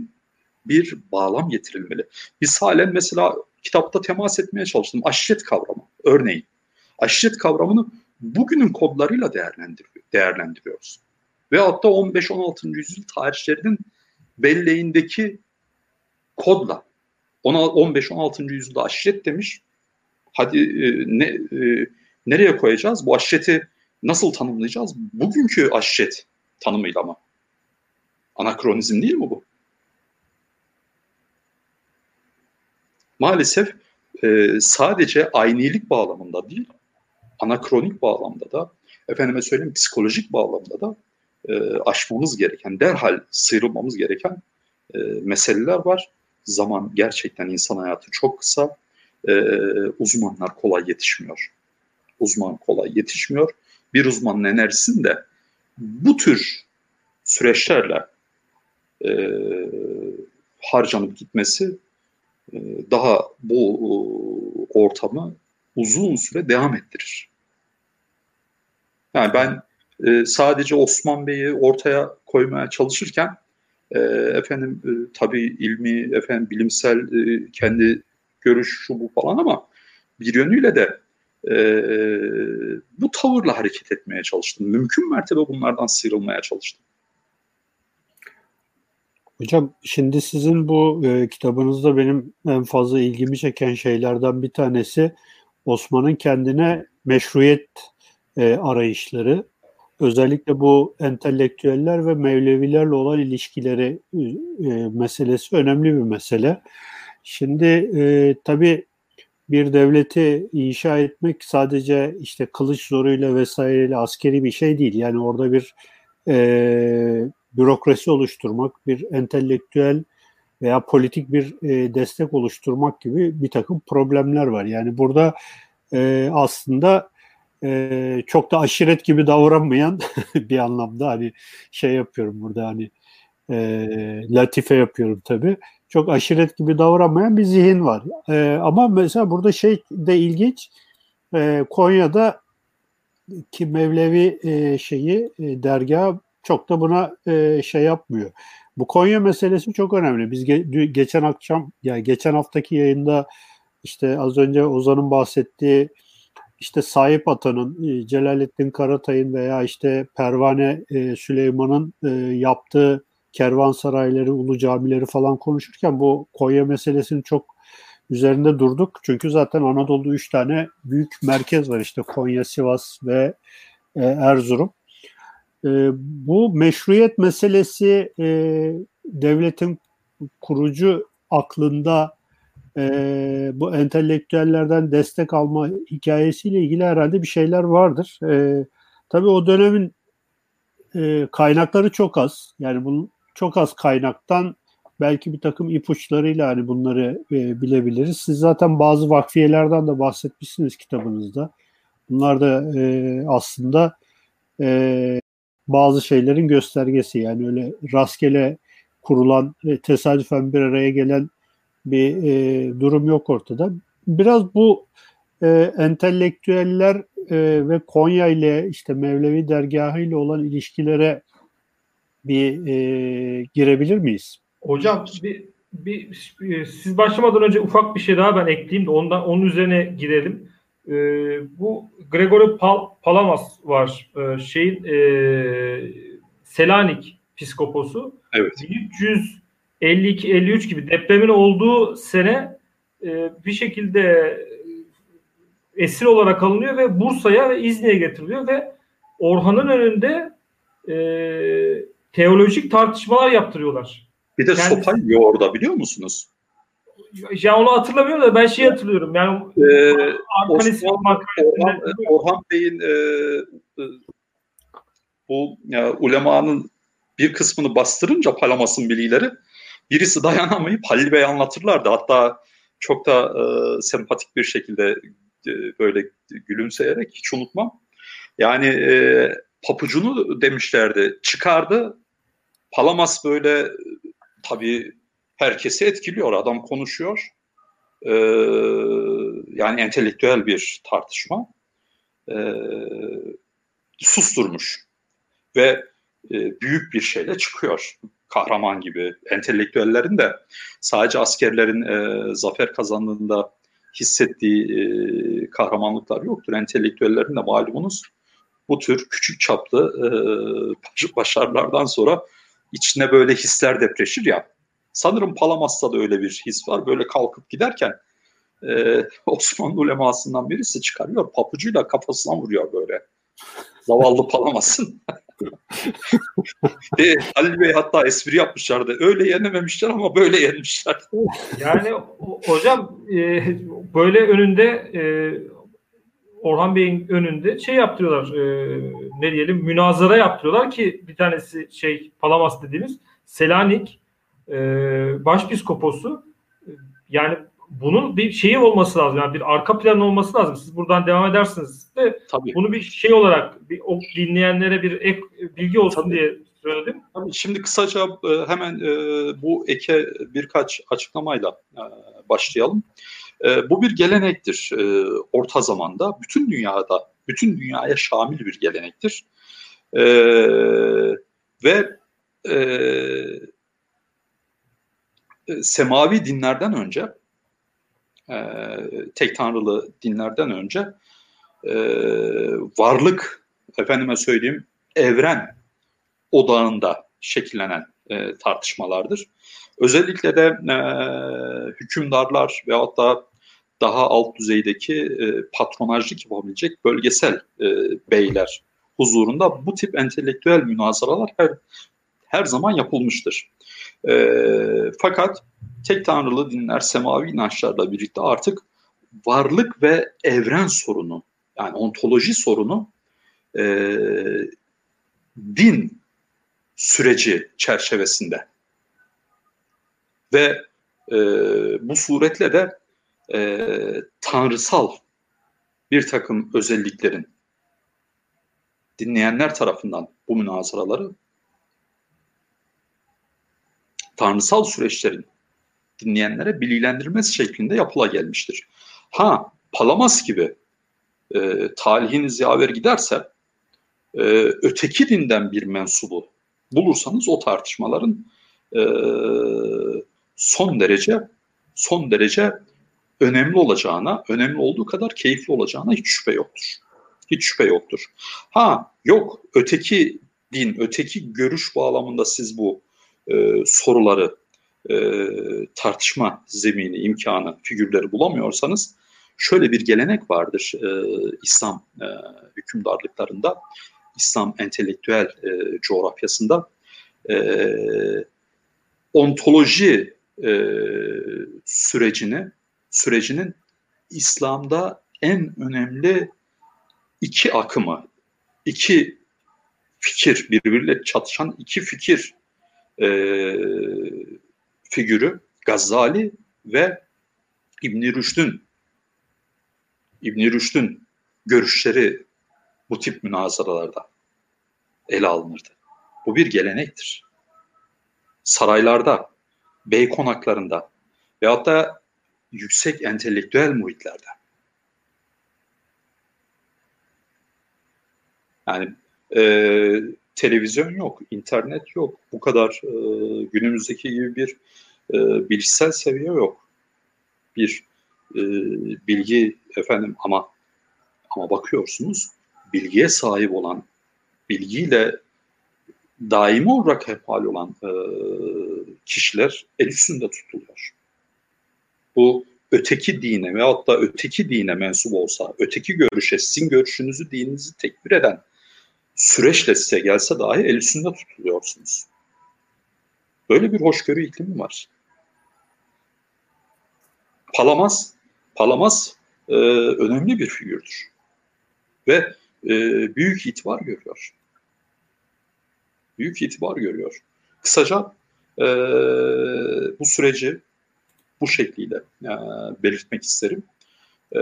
bir bağlam getirilmeli. Biz halen mesela kitapta temas etmeye çalıştım. Aşiret kavramı örneğin. Aşiret kavramını bugünün kodlarıyla değerlendiriyor, değerlendiriyoruz. Ve hatta 15-16. yüzyıl tarihçilerinin belleğindeki kodla 15-16. yüzyılda aşiret demiş. Hadi e, ne e, nereye koyacağız? Bu aşireti nasıl tanımlayacağız? Bugünkü aşiret tanımıyla mı? Anakronizm değil mi bu? Maalesef e, sadece aynilik bağlamında değil, anakronik bağlamda da, efendime söyleyeyim psikolojik bağlamda da e, aşmamız gereken, derhal sıyrılmamız gereken e, meseleler var. Zaman gerçekten insan hayatı çok kısa, e, uzmanlar kolay yetişmiyor. Uzman kolay yetişmiyor. Bir uzmanın enerjisini de bu tür süreçlerle e, harcanıp gitmesi e, daha bu e, ortamı uzun süre devam ettirir. Yani ben e, sadece Osman Bey'i ortaya koymaya çalışırken e, efendim e, tabii ilmi, efendim bilimsel e, kendi görüş şu bu falan ama bir yönüyle de e, bu tavırla hareket etmeye çalıştım. Mümkün mertebe bunlardan sıyrılmaya çalıştım. Hocam şimdi sizin bu e, kitabınızda benim en fazla ilgimi çeken şeylerden bir tanesi Osman'ın kendine meşruiyet e, arayışları. Özellikle bu entelektüeller ve Mevlevilerle olan ilişkileri e, meselesi önemli bir mesele. Şimdi e, tabii bir devleti inşa etmek sadece işte kılıç zoruyla vesaireyle askeri bir şey değil. Yani orada bir e, bürokrasi oluşturmak, bir entelektüel veya politik bir e, destek oluşturmak gibi bir takım problemler var. Yani burada e, aslında e, çok da aşiret gibi davranmayan bir anlamda hani şey yapıyorum burada hani e, latife yapıyorum tabii. Çok aşiret gibi davranmayan bir zihin var. E, ama mesela burada şey de ilginç. E, Konya'da ki Mevlevi e, şeyi e, dergah çok da buna e, şey yapmıyor. Bu Konya meselesi çok önemli. Biz ge- geçen akşam ya yani geçen haftaki yayında işte az önce Ozan'ın bahsettiği işte sahip atanın e, Celalettin Karatay'ın veya işte Pervane e, Süleyman'ın e, yaptığı kervansarayları, ulu camileri falan konuşurken bu Konya meselesini çok üzerinde durduk. Çünkü zaten Anadolu'da üç tane büyük merkez var işte Konya, Sivas ve Erzurum. Bu meşruiyet meselesi devletin kurucu aklında e, bu entelektüellerden destek alma hikayesiyle ilgili herhalde bir şeyler vardır. E, tabii o dönemin e, kaynakları çok az. Yani bunun çok az kaynaktan belki bir takım ipuçlarıyla hani bunları e, bilebiliriz. Siz zaten bazı vakfiyelerden de bahsetmişsiniz kitabınızda. Bunlar da e, aslında e, bazı şeylerin göstergesi. Yani öyle rastgele kurulan, e, tesadüfen bir araya gelen bir e, durum yok ortada. Biraz bu e, entelektüeller e, ve Konya ile işte Mevlevi dergahı ile olan ilişkilere bir e, girebilir miyiz? Hocam bir, bir, bir siz başlamadan önce ufak bir şey daha ben ekleyeyim de ondan onun üzerine girelim. E, bu Gregory Pal, Palamas var. E, şeyin e, Selanik piskoposu. Evet. 1300 52-53 gibi depremin olduğu sene e, bir şekilde e, esir olarak alınıyor ve Bursa'ya ve İzni'ye getiriliyor ve Orhan'ın önünde e, teolojik tartışmalar yaptırıyorlar. Bir de Kendisi, sopa yiyor orada biliyor musunuz? Ya onu hatırlamıyorum da ben şeyi hatırlıyorum. Yani ee, Osman, Orhan, Orhan Bey'in e, e, bu ya, ulemanın bir kısmını bastırınca Palamas'ın bilgileri birisi dayanamayıp Halil Bey anlatırlardı. Hatta çok da e, sempatik bir şekilde e, böyle gülümseyerek hiç unutmam. Yani e, papucunu demişlerdi çıkardı. Palamas böyle tabii herkesi etkiliyor. Adam konuşuyor. E, yani entelektüel bir tartışma. E, susturmuş. Ve e, büyük bir şeyle çıkıyor kahraman gibi entelektüellerin de sadece askerlerin e, zafer kazandığında hissettiği e, kahramanlıklar yoktur. Entelektüellerin de malumunuz bu tür küçük çaplı e, başarılardan sonra içine böyle hisler depreşir ya. Sanırım Palamas'ta da öyle bir his var. Böyle kalkıp giderken e, Osmanlı ulemasından birisi çıkarıyor papucuyla kafasına vuruyor böyle. Zavallı Palamas'ın. e, Halil Bey hatta espri yapmışlardı. Öyle yenememişler ama böyle yenmişler. Yani hocam e, böyle önünde e, Orhan Bey'in önünde şey yaptırıyorlar. E, ne diyelim münazara yaptırıyorlar ki bir tanesi şey Palamas dediğimiz Selanik e, başpiskoposu yani bunun bir şeyi olması lazım. Yani bir arka plan olması lazım. Siz buradan devam edersiniz de Tabii. bunu bir şey olarak bir o dinleyenlere bir ek bilgi olsun Tabii. diye söyledim. Tabii şimdi kısaca e, hemen e, bu eke birkaç açıklamayla e, başlayalım. Bu bir gelenektir. Orta zamanda bütün dünyada, bütün dünyaya şamil bir gelenektir. Ve semavi dinlerden önce e, tek tanrılı dinlerden önce e, varlık, efendime söyleyeyim, evren odağında şekillenen e, tartışmalardır. Özellikle de e, hükümdarlar veyahut da daha alt düzeydeki e, patronajlık yapabilecek bölgesel e, beyler huzurunda bu tip entelektüel münazaralar her her zaman yapılmıştır. E, fakat tek tanrılı dinler semavi inançlarla birlikte artık varlık ve evren sorunu yani ontoloji sorunu e, din süreci çerçevesinde. Ve e, bu suretle de e, tanrısal bir takım özelliklerin dinleyenler tarafından bu münazaraları tanrısal süreçlerin dinleyenlere bilgilendirilmesi şeklinde yapıla gelmiştir. Ha Palamas gibi e, talihiniz yaver giderse e, öteki dinden bir mensubu bulursanız o tartışmaların e, son derece son derece önemli olacağına, önemli olduğu kadar keyifli olacağına hiç şüphe yoktur. Hiç şüphe yoktur. Ha yok öteki din, öteki görüş bağlamında siz bu e, soruları e, tartışma zemini, imkanı, figürleri bulamıyorsanız şöyle bir gelenek vardır e, İslam e, hükümdarlıklarında, İslam entelektüel e, coğrafyasında. E, ontoloji e, sürecini sürecinin İslam'da en önemli iki akımı, iki fikir, birbiriyle çatışan iki fikir e, figürü Gazali ve İbn Rüşd'ün İbn Rüşd'ün görüşleri bu tip münazaralarda ele alınırdı. Bu bir gelenektir. Saraylarda, bey konaklarında veyahut da yüksek entelektüel muhitlerde. Yani e, televizyon yok, internet yok. Bu kadar e, günümüzdeki gibi bir e, bilişsel seviye yok. Bir e, bilgi efendim ama ama bakıyorsunuz bilgiye sahip olan, bilgiyle daimi olarak hemhal olan e, kişiler el üstünde tutuluyor. Bu öteki dine veyahut da öteki dine mensup olsa, öteki görüşe, sizin görüşünüzü, dininizi tekbir eden süreçle size gelse dahi el üstünde tutuluyorsunuz. Böyle bir hoşgörü iklimi var. Palamas, Palamas e, önemli bir figürdür. Ve e, büyük itibar görüyor. Büyük itibar görüyor. Kısaca e, bu süreci bu şekliyle e, belirtmek isterim. E,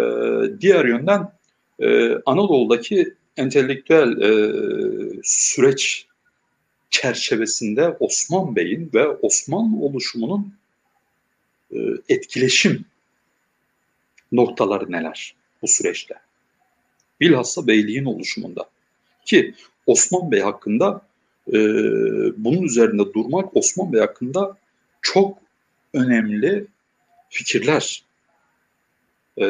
diğer yönden e, Anadolu'daki entelektüel e, süreç çerçevesinde Osman Bey'in ve Osmanlı oluşumunun e, etkileşim noktaları neler bu süreçte? Bilhassa beyliğin oluşumunda. Ki Osman Bey hakkında e, bunun üzerinde durmak Osman Bey hakkında çok önemli fikirler e,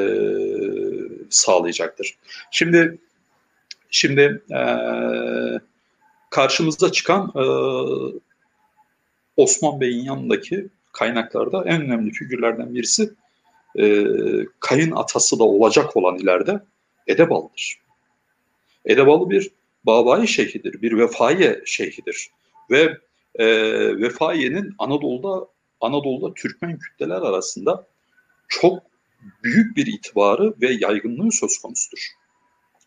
sağlayacaktır. Şimdi şimdi e, karşımıza çıkan e, Osman Bey'in yanındaki kaynaklarda en önemli figürlerden birisi e, kayın atası da olacak olan ileride Edebal'dır. Edebalı bir Babai şeyhidir, bir Vefaiye şeyhidir ve e, Vefaiye'nin Anadolu'da Anadolu'da Türkmen kütleler arasında çok büyük bir itibarı ve yaygınlığı söz konusudur.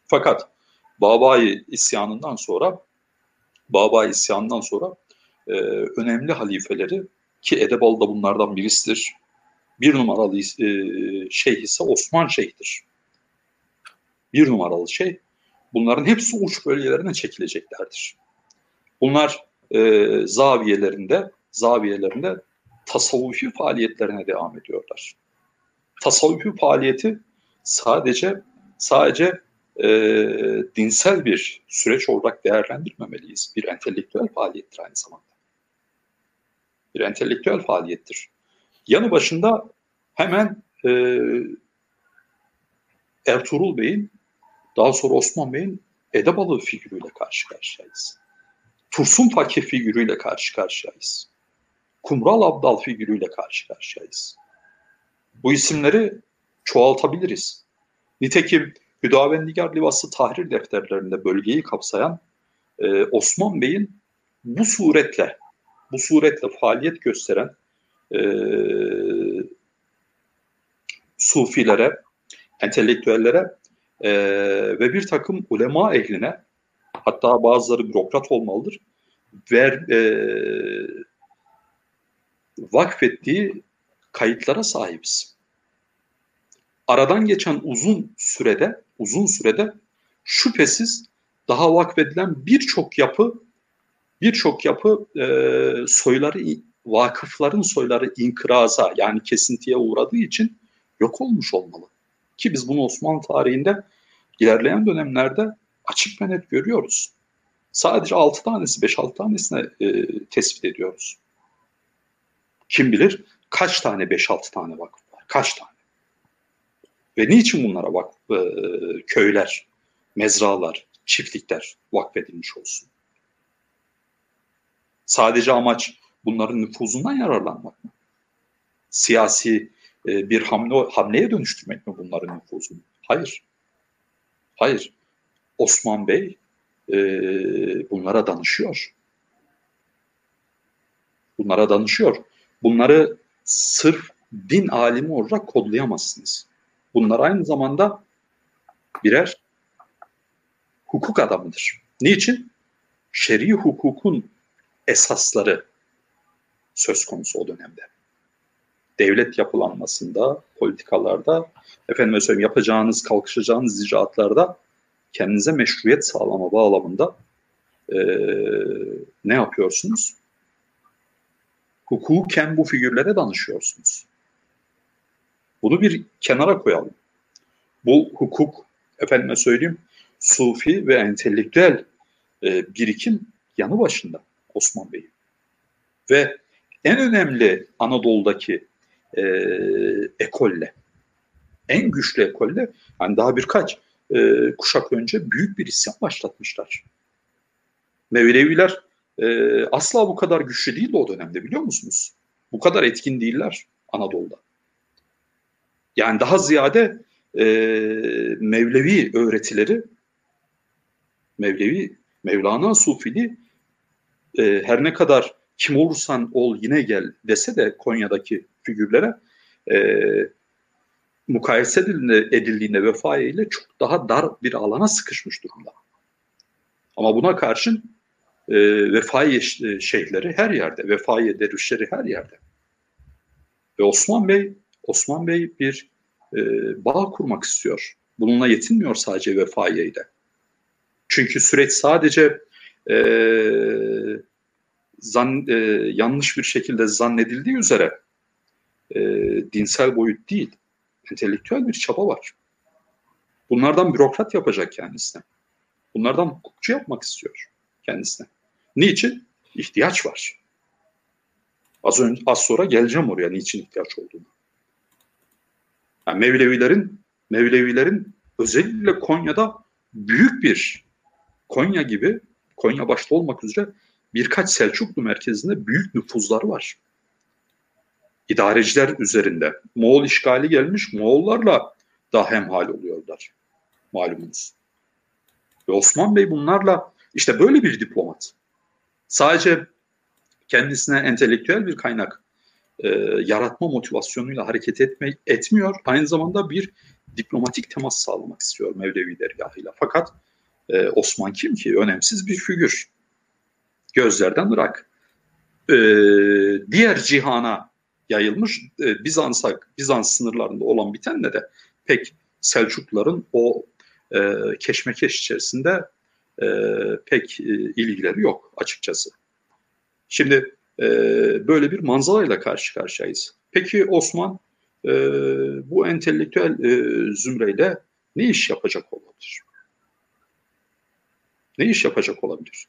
Fakat Babai isyanından sonra Babai isyanından sonra e, önemli halifeleri ki Edebal da bunlardan birisidir. Bir numaralı e, şeyh ise Osman Şeyh'tir. Bir numaralı şey. Bunların hepsi uç bölgelerine çekileceklerdir. Bunlar e, zaviyelerinde zaviyelerinde tasavvufi faaliyetlerine devam ediyorlar. Tasavvufi faaliyeti sadece sadece e, dinsel bir süreç olarak değerlendirmemeliyiz. Bir entelektüel faaliyettir aynı zamanda. Bir entelektüel faaliyettir. Yanı başında hemen e, Ertuğrul Bey'in daha sonra Osman Bey'in Edebalı figürüyle karşı karşıyayız. Tursun Fakir figürüyle karşı karşıyayız. Kumral Abdal figürüyle karşı karşıyayız. Bu isimleri çoğaltabiliriz. Nitekim Hüdavendigar Livası tahrir defterlerinde bölgeyi kapsayan e, Osman Bey'in bu suretle bu suretle faaliyet gösteren e, sufilere entelektüellere e, ve bir takım ulema ehline hatta bazıları bürokrat olmalıdır ver e, vakfettiği kayıtlara sahibiz. Aradan geçen uzun sürede uzun sürede şüphesiz daha vakfedilen birçok yapı birçok yapı e, soyları vakıfların soyları inkıraza yani kesintiye uğradığı için yok olmuş olmalı. Ki biz bunu Osmanlı tarihinde ilerleyen dönemlerde açık ve net görüyoruz. Sadece 6 tanesi, 5-6 tanesine e, tespit ediyoruz. Kim bilir kaç tane 5-6 tane vakıf var, kaç tane. Ve niçin bunlara vakıf, e, köyler, mezralar, çiftlikler vakfedilmiş olsun? Sadece amaç bunların nüfuzundan yararlanmak mı? Siyasi e, bir hamle, hamleye dönüştürmek mi bunların nüfuzunu? Hayır. Hayır. Osman Bey e, bunlara danışıyor. Bunlara danışıyor. Bunları sırf din alimi olarak kodlayamazsınız. Bunlar aynı zamanda birer hukuk adamıdır. Niçin? Şer'i hukukun esasları söz konusu o dönemde. Devlet yapılanmasında, politikalarda, efendim söyleyeyim yapacağınız, kalkışacağınız icraatlarda kendinize meşruiyet sağlama bağlamında e, ne yapıyorsunuz? Hukuken bu figürlere danışıyorsunuz. Bunu bir kenara koyalım. Bu hukuk, efendime söyleyeyim, sufi ve entelektüel e, birikim yanı başında Osman Bey. Ve en önemli Anadolu'daki e, ekolle, en güçlü ekolle, yani daha birkaç e, kuşak önce büyük bir isyan başlatmışlar. Mevleviler e, asla bu kadar güçlü değildi o dönemde biliyor musunuz? Bu kadar etkin değiller Anadolu'da. Yani daha ziyade e, Mevlevi öğretileri, Mevlevi, Mevlana Sufili e, her ne kadar kim olursan ol yine gel dese de Konya'daki figürlere e, mukayese edildiğinde vefaye ile çok daha dar bir alana sıkışmış durumda. Ama buna karşın e, vefaiye şeyhleri her yerde, vefaiye dervişleri her yerde. Ve Osman Bey, Osman Bey bir e, bağ kurmak istiyor. Bununla yetinmiyor sadece vefaiyeyle. Çünkü süreç sadece e, zan, e, yanlış bir şekilde zannedildiği üzere e, dinsel boyut değil entelektüel bir çaba var. Bunlardan bürokrat yapacak kendisine. Bunlardan hukukçu yapmak istiyor kendisine. Niçin? İhtiyaç var. Az, önce, az sonra geleceğim oraya niçin ihtiyaç olduğunu. Yani Mevlevilerin Mevlevilerin özellikle Konya'da büyük bir Konya gibi Konya başta olmak üzere birkaç Selçuklu merkezinde büyük nüfuzları var idareciler üzerinde. Moğol işgali gelmiş, Moğollarla da hemhal oluyorlar malumunuz. Ve Osman Bey bunlarla işte böyle bir diplomat. Sadece kendisine entelektüel bir kaynak e, yaratma motivasyonuyla hareket etme, etmiyor. Aynı zamanda bir diplomatik temas sağlamak istiyor Mevlevi dergahıyla. Fakat e, Osman kim ki? Önemsiz bir figür. Gözlerden bırak. E, diğer cihana yayılmış. E, Bizans'a, Bizans sınırlarında olan bitenle de pek Selçukluların o e, keşmekeş içerisinde e, pek e, ilgileri yok açıkçası. Şimdi e, böyle bir manzarayla karşı karşıyayız. Peki Osman e, bu entelektüel e, zümreyle ne iş yapacak olabilir? Ne iş yapacak olabilir?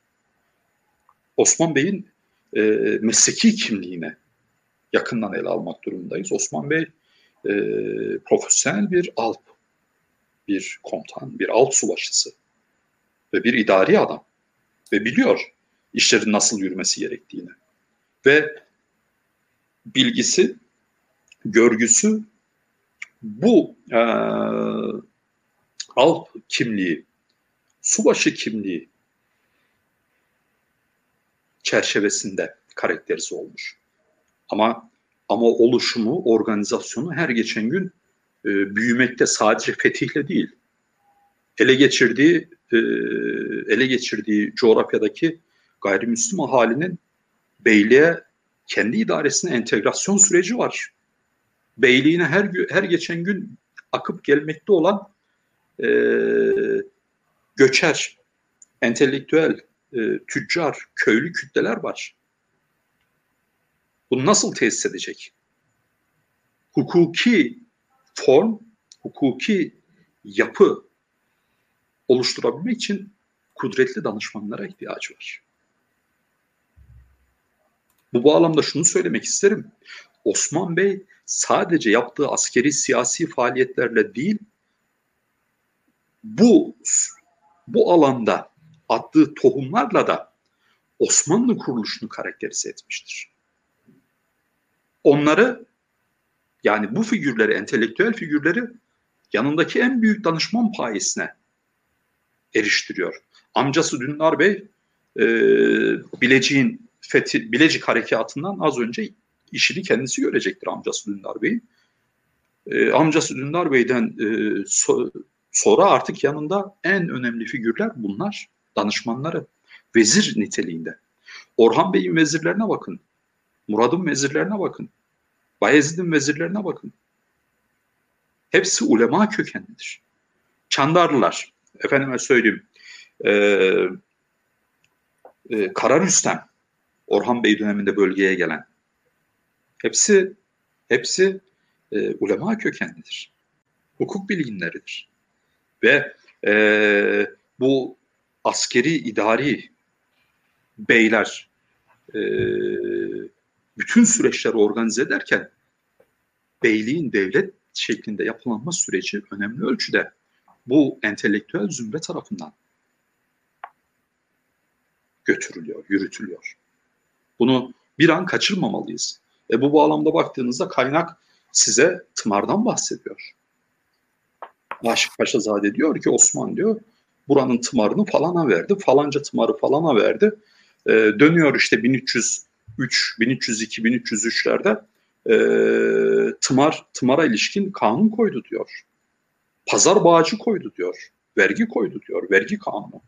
Osman Bey'in e, mesleki kimliğine yakından ele almak durumundayız. Osman Bey e, profesyonel bir alp, bir komutan, bir alt subaşısı ve bir idari adam ve biliyor işlerin nasıl yürümesi gerektiğini. Ve bilgisi, görgüsü bu e, alp kimliği, subaşı kimliği çerçevesinde karakterize olmuş. Ama ama oluşumu, organizasyonu her geçen gün e, büyümekte sadece fetihle değil, ele geçirdiği e, ele geçirdiği coğrafyadaki gayrimüslim ahalinin beyliğe kendi idaresine entegrasyon süreci var. Beyliğine her her geçen gün akıp gelmekte olan e, göçer, entelektüel, e, tüccar, köylü kütleler var. Bunu nasıl tesis edecek? Hukuki form, hukuki yapı oluşturabilmek için kudretli danışmanlara ihtiyacı var. Bu bağlamda şunu söylemek isterim. Osman Bey sadece yaptığı askeri siyasi faaliyetlerle değil, bu bu alanda attığı tohumlarla da Osmanlı kuruluşunu karakterize etmiştir. Onları yani bu figürleri, entelektüel figürleri yanındaki en büyük danışman payesine eriştiriyor. Amcası Dündar Bey e, Bilecik'in fethi, Bilecik harekatından az önce işini kendisi görecektir amcası Dündar Bey'in. E, amcası Dündar Bey'den e, so, sonra artık yanında en önemli figürler bunlar. Danışmanları. Vezir niteliğinde. Orhan Bey'in vezirlerine bakın. Murad'ın vezirlerine bakın. Bayezid'in vezirlerine bakın. Hepsi ulema kökenlidir. Çandarlılar, efendime söyleyeyim, e, e, Kara Rüstem, Orhan Bey döneminde bölgeye gelen, hepsi hepsi e, ulema kökenlidir. Hukuk bilginleridir. Ve e, bu askeri, idari beyler e, bütün süreçleri organize ederken beyliğin devlet şeklinde yapılanma süreci önemli ölçüde bu entelektüel zümre tarafından götürülüyor, yürütülüyor. Bunu bir an kaçırmamalıyız. E bu bağlamda baktığınızda kaynak size tımardan bahsediyor. Aşık Paşazade diyor ki Osman diyor buranın tımarını falana verdi. Falanca tımarı falana verdi. E, dönüyor işte 1303, 1302, 1303'lerde e, tımar, tımara ilişkin kanun koydu diyor. Pazar bağcı koydu diyor. Vergi koydu diyor. Vergi kanunu.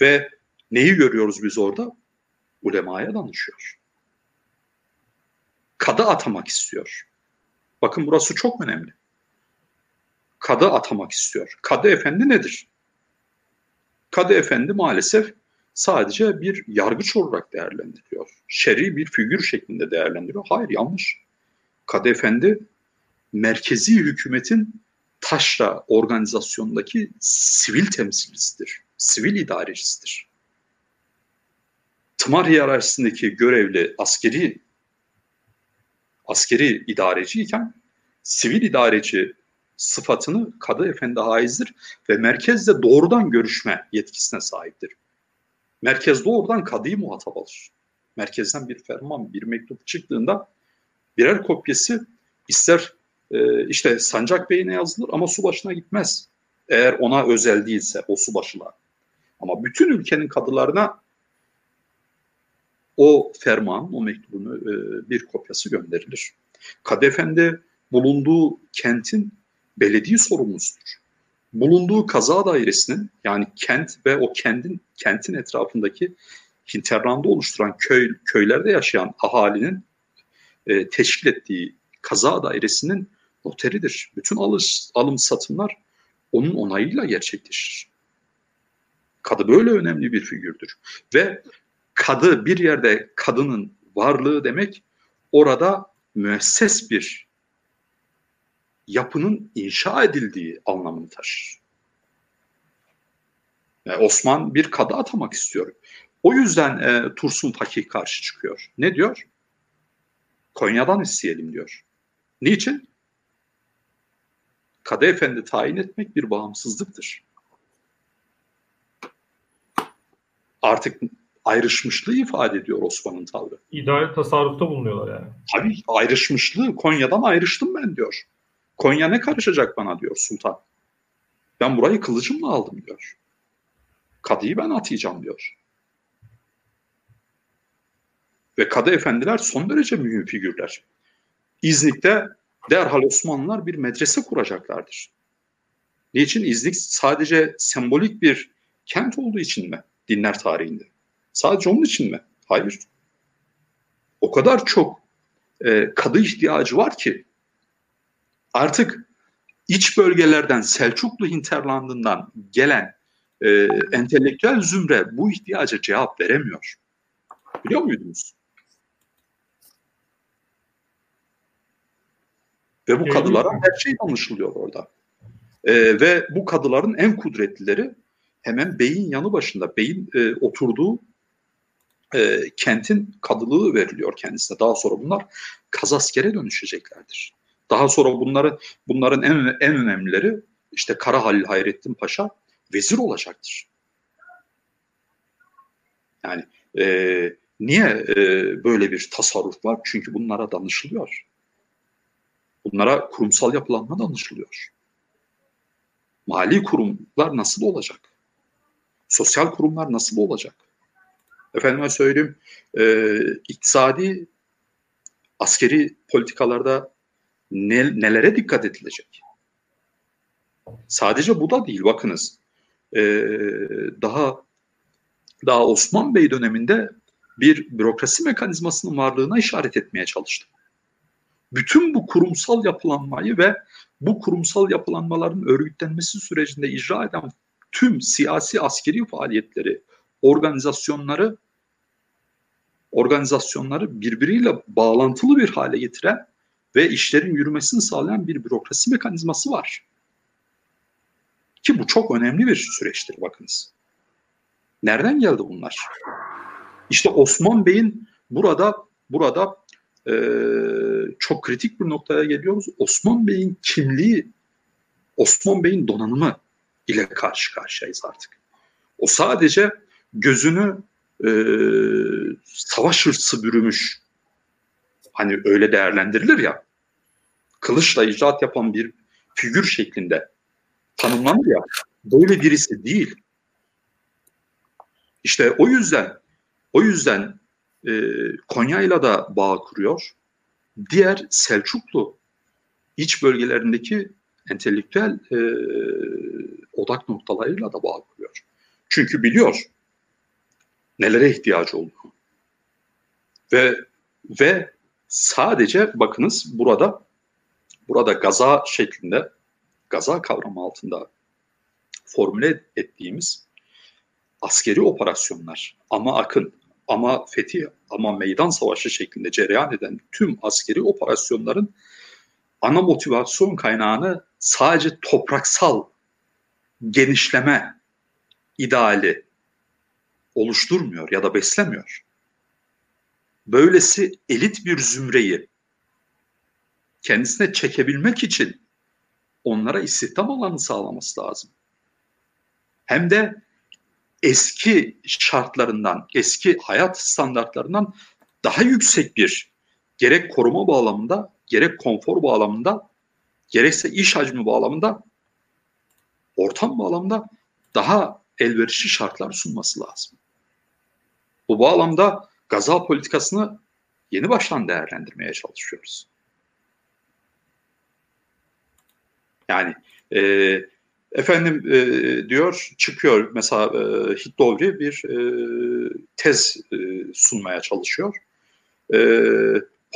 Ve neyi görüyoruz biz orada? Ulemaya danışıyor. Kadı atamak istiyor. Bakın burası çok önemli. Kadı atamak istiyor. Kadı efendi nedir? Kadı efendi maalesef sadece bir yargıç olarak değerlendiriliyor. Şer'i bir figür şeklinde değerlendiriyor. Hayır yanlış. Kadı efendi merkezi hükümetin taşra organizasyondaki sivil temsilcisidir. Sivil idarecisidir. Tımar hiyerarşisindeki görevli askeri askeri idareciyken sivil idareci sıfatını Kadı Efendi haizdir ve merkezde doğrudan görüşme yetkisine sahiptir. Merkez doğrudan kadıyı muhatap alır. Merkezden bir ferman, bir mektup çıktığında birer kopyası ister e, işte Sancak Bey'ine yazılır ama su başına gitmez. Eğer ona özel değilse o su başına. Ama bütün ülkenin kadılarına o ferman, o mektubunu e, bir kopyası gönderilir. Kadı Efendi bulunduğu kentin belediye sorumlusudur. Bulunduğu kaza dairesinin yani kent ve o kendin kentin etrafındaki hinterlanda oluşturan köy köylerde yaşayan ahalinin e, teşkil ettiği kaza dairesinin noteridir. Bütün alış, alım satımlar onun onayıyla gerçekleşir. Kadı böyle önemli bir figürdür. Ve kadı bir yerde kadının varlığı demek orada müesses bir yapının inşa edildiği anlamını taşır. Yani Osman bir kadı atamak istiyor. O yüzden e, Tursun Fakih karşı çıkıyor. Ne diyor? Konya'dan isteyelim diyor. Niçin? Kadı efendi tayin etmek bir bağımsızlıktır. Artık ayrışmışlığı ifade ediyor Osman'ın tavrı. İdare tasarrufta bulunuyorlar yani. Tabii ayrışmışlığı. Konya'dan ayrıştım ben diyor. Konya ne karışacak bana diyor sultan. Ben burayı kılıcımla aldım diyor. Kadıyı ben atayacağım diyor. Ve kadı efendiler son derece mühim figürler. İznik'te derhal Osmanlılar bir medrese kuracaklardır. Niçin? İznik sadece sembolik bir kent olduğu için mi dinler tarihinde? Sadece onun için mi? Hayır. O kadar çok e, kadı ihtiyacı var ki artık iç bölgelerden Selçuklu hinterlandından gelen e, entelektüel zümre bu ihtiyaca cevap veremiyor. Biliyor muydunuz? Ve bu kadılara her şey anlaşılıyor orada. E, ve bu kadıların en kudretlileri hemen beyin yanı başında, beyin e, oturduğu e, kentin kadılığı veriliyor kendisine. Daha sonra bunlar kazaskere dönüşeceklerdir. Daha sonra bunları bunların en en önemlileri işte Kara Halil Hayrettin Paşa vezir olacaktır. Yani e, niye e, böyle bir tasarruf var? Çünkü bunlara danışılıyor. Bunlara kurumsal yapılanma danışılıyor. Mali kurumlar nasıl olacak? Sosyal kurumlar nasıl olacak? Efendime söyleyeyim, e, iktisadi, askeri politikalarda ne, nelere dikkat edilecek? Sadece bu da değil, bakınız. E, daha daha Osman Bey döneminde bir bürokrasi mekanizmasının varlığına işaret etmeye çalıştım. Bütün bu kurumsal yapılanmayı ve bu kurumsal yapılanmaların örgütlenmesi sürecinde icra eden tüm siyasi askeri faaliyetleri, organizasyonları organizasyonları birbiriyle bağlantılı bir hale getiren ve işlerin yürümesini sağlayan bir bürokrasi mekanizması var. Ki bu çok önemli bir süreçtir bakınız. Nereden geldi bunlar? İşte Osman Bey'in burada burada e, çok kritik bir noktaya geliyoruz. Osman Bey'in kimliği, Osman Bey'in donanımı ile karşı karşıyayız artık. O sadece gözünü e, savaş hırsı bürümüş. Hani öyle değerlendirilir ya. Kılıçla icraat yapan bir figür şeklinde tanımlanır ya. Böyle birisi değil. İşte o yüzden o yüzden e, Konya'yla da bağ kuruyor. Diğer Selçuklu iç bölgelerindeki entelektüel e, odak noktalarıyla da bağ kuruyor. Çünkü biliyor nelere ihtiyacı olduğunu. Ve ve sadece bakınız burada burada gaza şeklinde gaza kavramı altında formüle ettiğimiz askeri operasyonlar ama akın ama fetih ama meydan savaşı şeklinde cereyan eden tüm askeri operasyonların ana motivasyon kaynağını sadece topraksal genişleme ideali oluşturmuyor ya da beslemiyor. Böylesi elit bir zümreyi kendisine çekebilmek için onlara istihdam alanı sağlaması lazım. Hem de eski şartlarından, eski hayat standartlarından daha yüksek bir gerek koruma bağlamında, gerek konfor bağlamında, gerekse iş hacmi bağlamında, ortam bağlamında daha elverişli şartlar sunması lazım. Bu bağlamda gaza politikasını yeni baştan değerlendirmeye çalışıyoruz. Yani e, efendim e, diyor çıkıyor mesela e, Hitlovri bir e, tez e, sunmaya çalışıyor. E,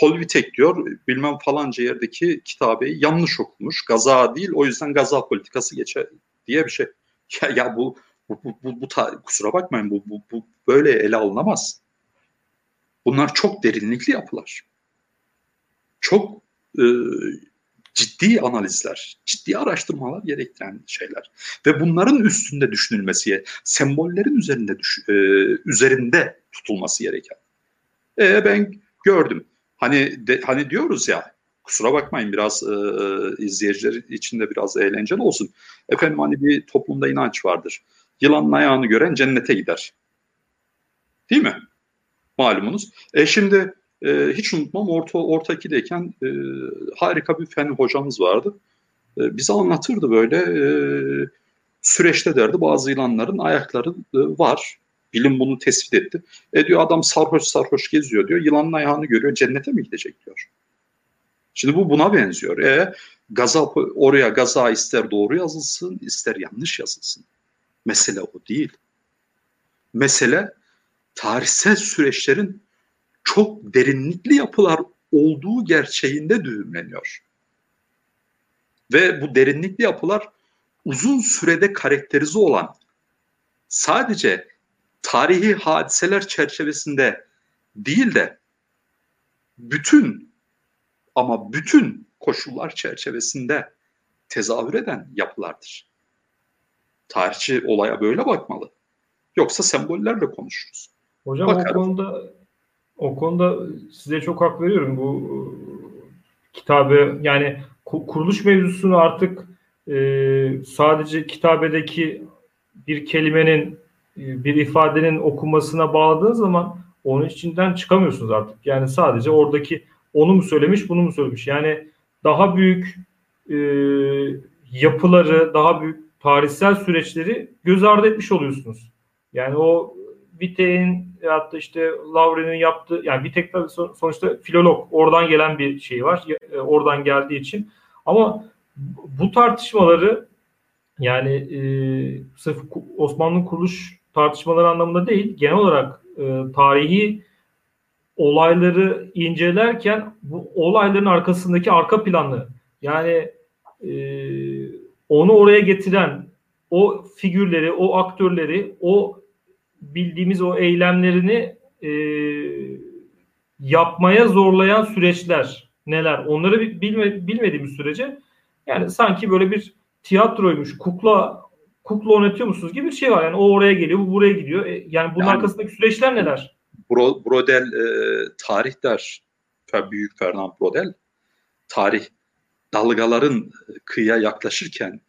Polvitek diyor bilmem falanca yerdeki kitabeyi yanlış okumuş. Gaza değil o yüzden gaza politikası geçer diye bir şey. Ya, ya bu bu, bu, bu, bu ta, kusura bakmayın bu, bu, bu böyle ele alınamaz. Bunlar çok derinlikli yapılar. Çok e, ciddi analizler, ciddi araştırmalar gerektiren şeyler. Ve bunların üstünde düşünülmesi, sembollerin üzerinde düş, e, üzerinde tutulması gereken. E, ben gördüm. Hani de, hani diyoruz ya kusura bakmayın biraz e, izleyiciler için de biraz eğlenceli olsun. Efendim hani bir toplumda inanç vardır. Yılanın ayağını gören cennete gider. Değil mi? Malumunuz. E şimdi e, hiç unutmam orta orta 2'deyken e, harika bir fen hocamız vardı. E, bize anlatırdı böyle e, süreçte derdi bazı yılanların ayakları e, var. Bilim bunu tespit etti. E diyor adam sarhoş sarhoş geziyor diyor. Yılanın ayağını görüyor cennete mi gidecek diyor. Şimdi bu buna benziyor. E, gaza, oraya gaza ister doğru yazılsın ister yanlış yazılsın. Mesele o değil. Mesele tarihsel süreçlerin çok derinlikli yapılar olduğu gerçeğinde düğümleniyor. Ve bu derinlikli yapılar uzun sürede karakterize olan sadece tarihi hadiseler çerçevesinde değil de bütün ama bütün koşullar çerçevesinde tezahür eden yapılardır. Tarihçi olaya böyle bakmalı. Yoksa sembollerle konuşuruz. Hocam Bakarım. o konuda o konuda size çok hak veriyorum. Bu kitabı yani kuruluş mevzusunu artık e, sadece kitabedeki bir kelimenin e, bir ifadenin okunmasına bağladığın zaman onun içinden çıkamıyorsunuz artık. Yani sadece oradaki onu mu söylemiş bunu mu söylemiş. Yani daha büyük e, yapıları, daha büyük tarihsel süreçleri göz ardı etmiş oluyorsunuz. Yani o Vitek'in ya da işte Lavre'nin yaptığı yani Vitek tabii sonuçta filolog oradan gelen bir şey var. E, oradan geldiği için. Ama bu tartışmaları yani e, sırf Osmanlı kuruluş tartışmaları anlamında değil genel olarak e, tarihi olayları incelerken bu olayların arkasındaki arka planı yani e, onu oraya getiren o figürleri, o aktörleri, o bildiğimiz o eylemlerini e, yapmaya zorlayan süreçler neler? Onları bilme, bilmediğimiz sürece yani sanki böyle bir tiyatroymuş, kukla kukla oynatıyor musunuz gibi bir şey var. Yani o oraya geliyor, bu buraya gidiyor. E, yani bunun yani, arkasındaki süreçler neler? Bro, Brodel e, tarih der. Büyük Fernand Brodel. Tarih dalgaların kıyıya yaklaşırken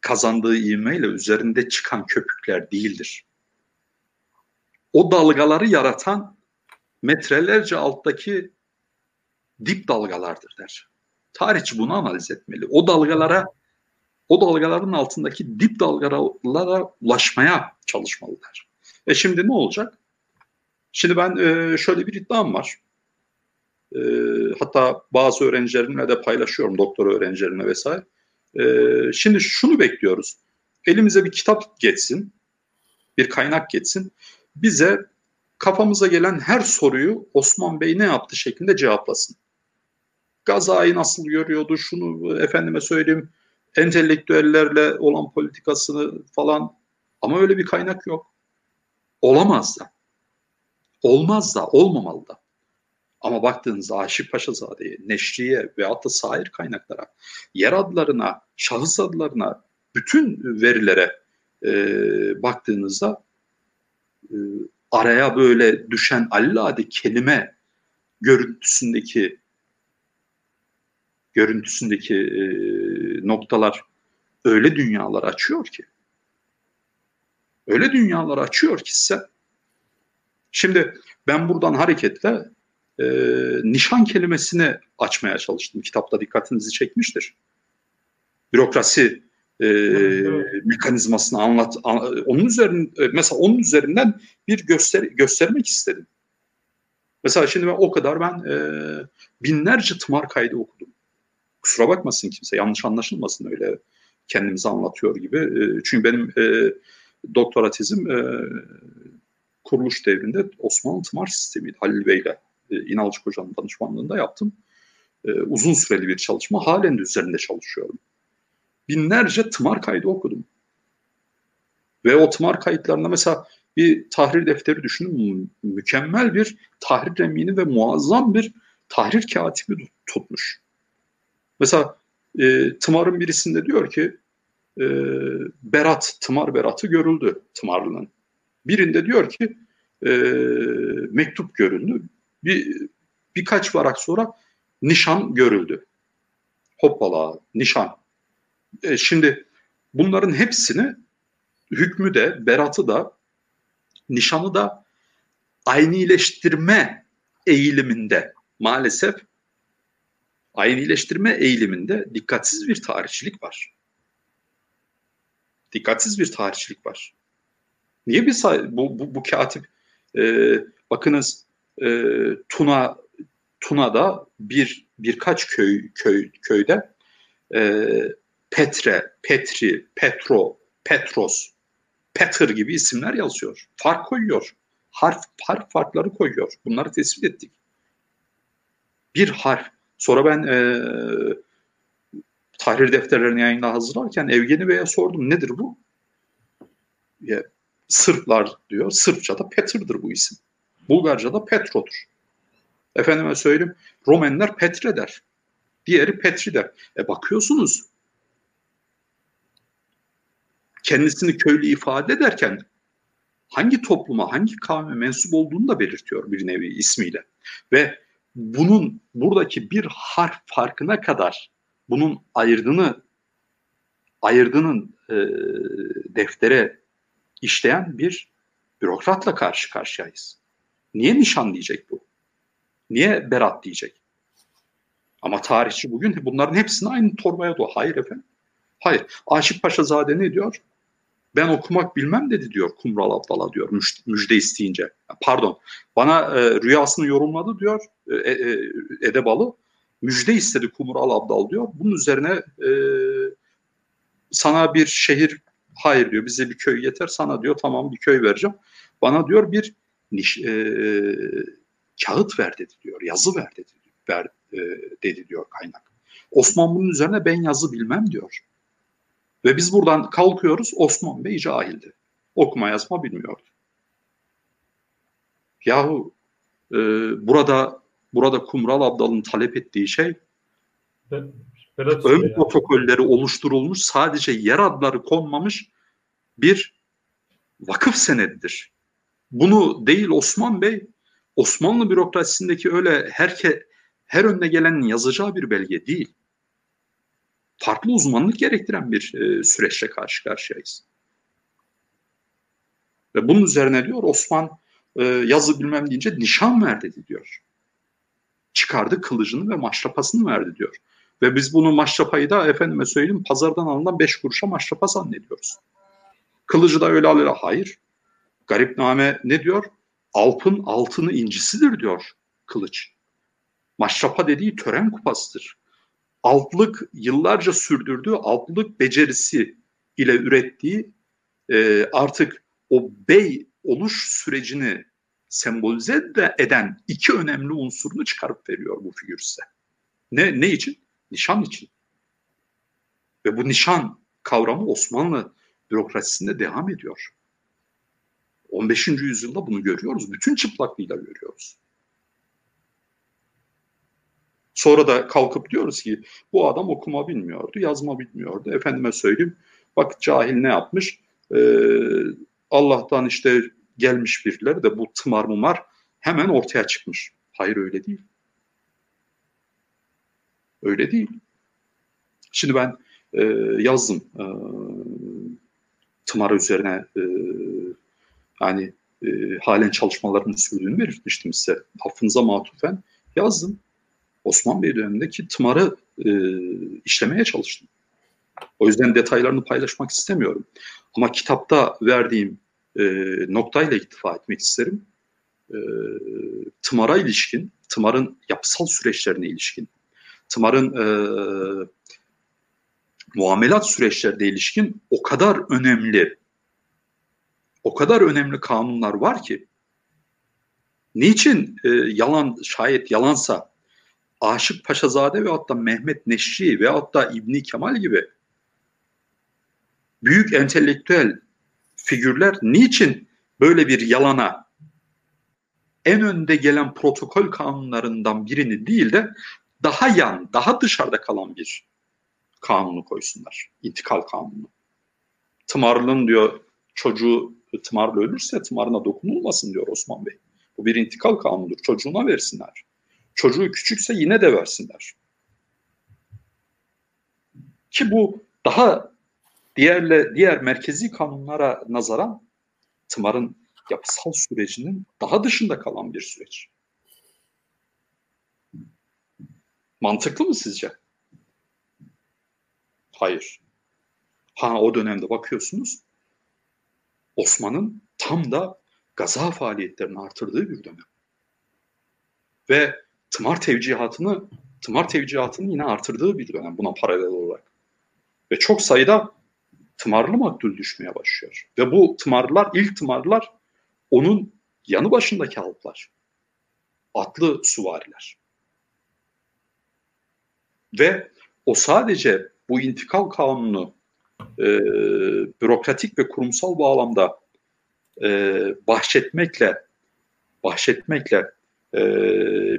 kazandığı ivmeyle üzerinde çıkan köpükler değildir. O dalgaları yaratan metrelerce alttaki dip dalgalardır der. Tarihçi bunu analiz etmeli. O dalgalara o dalgaların altındaki dip dalgalara ulaşmaya çalışmalılar. E şimdi ne olacak? Şimdi ben e, şöyle bir iddiam var. E, hatta bazı öğrencilerimle de paylaşıyorum, doktor öğrencilerimle vesaire. E, şimdi şunu bekliyoruz. Elimize bir kitap geçsin, bir kaynak geçsin. Bize kafamıza gelen her soruyu Osman Bey ne yaptı şeklinde cevaplasın. Gazayı nasıl görüyordu, şunu efendime söyleyeyim, entelektüellerle olan politikasını falan ama öyle bir kaynak yok. Olamaz da. Olmaz da, olmamalı da. Ama baktığınızda Aşık Paşazade'ye, Neşriye ve hatta sair kaynaklara, yer adlarına, şahıs adlarına, bütün verilere e, baktığınızda e, araya böyle düşen allade kelime görüntüsündeki görüntüsündeki e, noktalar öyle dünyalar açıyor ki öyle dünyalar açıyor ki size. Şimdi ben buradan hareketle e, nişan kelimesini açmaya çalıştım. Kitapta dikkatinizi çekmiştir. Bürokrasi e, mekanizmasını anlat. An, onun üzerinden mesela onun üzerinden bir göster göstermek istedim. Mesela şimdi ben o kadar ben e, binlerce tımar kaydı okudum. Kusura bakmasın kimse yanlış anlaşılmasın öyle kendimizi anlatıyor gibi. E, çünkü benim e, doktora tezim e, kuruluş devrinde Osmanlı tımar sistemiydi Halil Bey'le e, İnalcık Hoca'nın danışmanlığında yaptım. E, uzun süreli bir çalışma. Halen de üzerinde çalışıyorum. Binlerce tımar kaydı okudum. Ve o tımar kayıtlarında mesela bir tahrir defteri düşünün. Mükemmel bir tahrir emini ve muazzam bir tahrir katibi tutmuş. Mesela e, Tımar'ın birisinde diyor ki e, Berat, Tımar Berat'ı görüldü Tımarlı'nın. Birinde diyor ki e, mektup görüldü bir birkaç varak sonra nişan görüldü. Hoppala nişan. E, şimdi bunların hepsini hükmü de, beratı da, nişanı da aynileştirme eğiliminde maalesef aynileştirme eğiliminde dikkatsiz bir tarihçilik var. Dikkatsiz bir tarihçilik var. Niye bir bu, bu, bu katip e, bakınız e, Tuna Tuna'da bir birkaç köy köy köyde e, Petre, Petri, Petro, Petros, Peter gibi isimler yazıyor. Fark koyuyor. Harf, harf farkları koyuyor. Bunları tespit ettik. Bir harf. Sonra ben e, tahrir defterlerini yayınla hazırlarken Evgeni Bey'e sordum. Nedir bu? Ya, Sırplar diyor. Sırpçada Peter'dır bu isim. Bulgarca'da Petro'dur. Efendime söyleyeyim Romenler Petre der. Diğeri Petri der. E bakıyorsunuz kendisini köylü ifade ederken hangi topluma, hangi kavme mensup olduğunu da belirtiyor bir nevi ismiyle. Ve bunun buradaki bir harf farkına kadar bunun ayırdığını ayırdığının e, deftere işleyen bir bürokratla karşı karşıyayız. Niye nişan diyecek bu? Niye berat diyecek? Ama tarihçi bugün bunların hepsini aynı torbaya doğru. Hayır efendim. Hayır. Aşık Paşazade ne diyor? Ben okumak bilmem dedi diyor Kumral Abdal'a diyor müjde isteyince. Pardon. Bana e, rüyasını yorumladı diyor e, e, Edebalı. Müjde istedi Kumral Abdal diyor. Bunun üzerine e, sana bir şehir hayır diyor bize bir köy yeter sana diyor tamam bir köy vereceğim. Bana diyor bir niş, e, kağıt ver dedi diyor yazı ver dedi, ver, e, dedi diyor kaynak. Osman bunun üzerine ben yazı bilmem diyor. Ve biz buradan kalkıyoruz Osman Bey cahildi. Okuma yazma bilmiyordu. Yahu e, burada burada Kumral Abdal'ın talep ettiği şey ön protokolleri oluşturulmuş sadece yer adları konmamış bir vakıf senedidir. Bunu değil Osman Bey Osmanlı bürokrasisindeki öyle herke her önüne gelenin yazacağı bir belge değil farklı uzmanlık gerektiren bir e, süreçle karşı karşıyayız. Ve bunun üzerine diyor Osman e, yazı bilmem deyince nişan ver dedi diyor. Çıkardı kılıcını ve maşrapasını verdi diyor. Ve biz bunu maşrapayı da efendime söyleyeyim pazardan alınan beş kuruşa maşrapa zannediyoruz. Kılıcı da öyle alır. Hayır. Garipname ne diyor? Alpın altını incisidir diyor kılıç. Maşrapa dediği tören kupasıdır altlık yıllarca sürdürdüğü altlık becerisi ile ürettiği e, artık o bey oluş sürecini sembolize de eden iki önemli unsurunu çıkarıp veriyor bu figür size. Ne, ne için? Nişan için. Ve bu nişan kavramı Osmanlı bürokrasisinde devam ediyor. 15. yüzyılda bunu görüyoruz. Bütün çıplaklığıyla görüyoruz. Sonra da kalkıp diyoruz ki bu adam okuma bilmiyordu, yazma bilmiyordu. Efendime söyleyeyim bak cahil ne yapmış? Ee, Allah'tan işte gelmiş birileri de bu tımar mumar hemen ortaya çıkmış. Hayır öyle değil. Öyle değil. Şimdi ben e, yazdım e, tımar üzerine e, yani e, halen çalışmalarımın sürdüğünü belirtmiştim size. Affınıza matufen yazdım. Osman Bey dönemindeki tımarı e, işlemeye çalıştım. O yüzden detaylarını paylaşmak istemiyorum. Ama kitapta verdiğim e, noktayla iktifa etmek isterim. E, tımara ilişkin, tımarın yapısal süreçlerine ilişkin, tımarın e, muamelat süreçlerine ilişkin o kadar önemli, o kadar önemli kanunlar var ki, niçin e, yalan, şayet yalansa Aşık Paşazade ve hatta Mehmet Neşri ve hatta İbni Kemal gibi büyük entelektüel figürler niçin böyle bir yalana en önde gelen protokol kanunlarından birini değil de daha yan, daha dışarıda kalan bir kanunu koysunlar. İntikal kanunu. Tımarlının diyor çocuğu tımarlı ölürse tımarına dokunulmasın diyor Osman Bey. Bu bir intikal kanunudur. Çocuğuna versinler. Çocuğu küçükse yine de versinler. Ki bu daha diğerle diğer merkezi kanunlara nazaran tımarın yapısal sürecinin daha dışında kalan bir süreç. Mantıklı mı sizce? Hayır. Ha o dönemde bakıyorsunuz Osman'ın tam da gaza faaliyetlerini artırdığı bir dönem. Ve tımar tevcihatını tımar tevcihatını yine artırdığı bir dönem buna paralel olarak. Ve çok sayıda tımarlı maktul düşmeye başlıyor. Ve bu tımarlılar, ilk tımarlılar onun yanı başındaki halklar. Atlı suvariler. Ve o sadece bu intikal kanunu e, bürokratik ve kurumsal bağlamda e, bahşetmekle bahşetmekle e,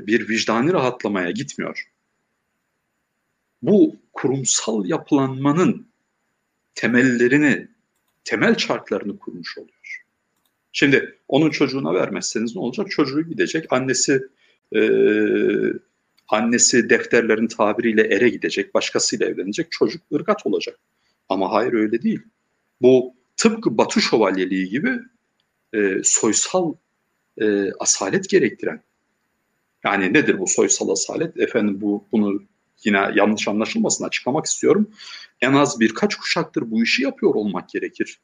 bir vicdani rahatlamaya gitmiyor. Bu kurumsal yapılanmanın temellerini, temel çarklarını kurmuş oluyor. Şimdi onun çocuğuna vermezseniz ne olacak? Çocuğu gidecek, annesi e, annesi defterlerin tabiriyle ere gidecek, başkasıyla evlenecek, çocuk ırgat olacak. Ama hayır öyle değil. Bu tıpkı Batı şövalyeliği gibi e, soysal e, asalet gerektiren. Yani nedir bu soysal asalet? Efendim bu bunu yine yanlış anlaşılmasın açıklamak istiyorum. En az birkaç kuşaktır bu işi yapıyor olmak gerekir.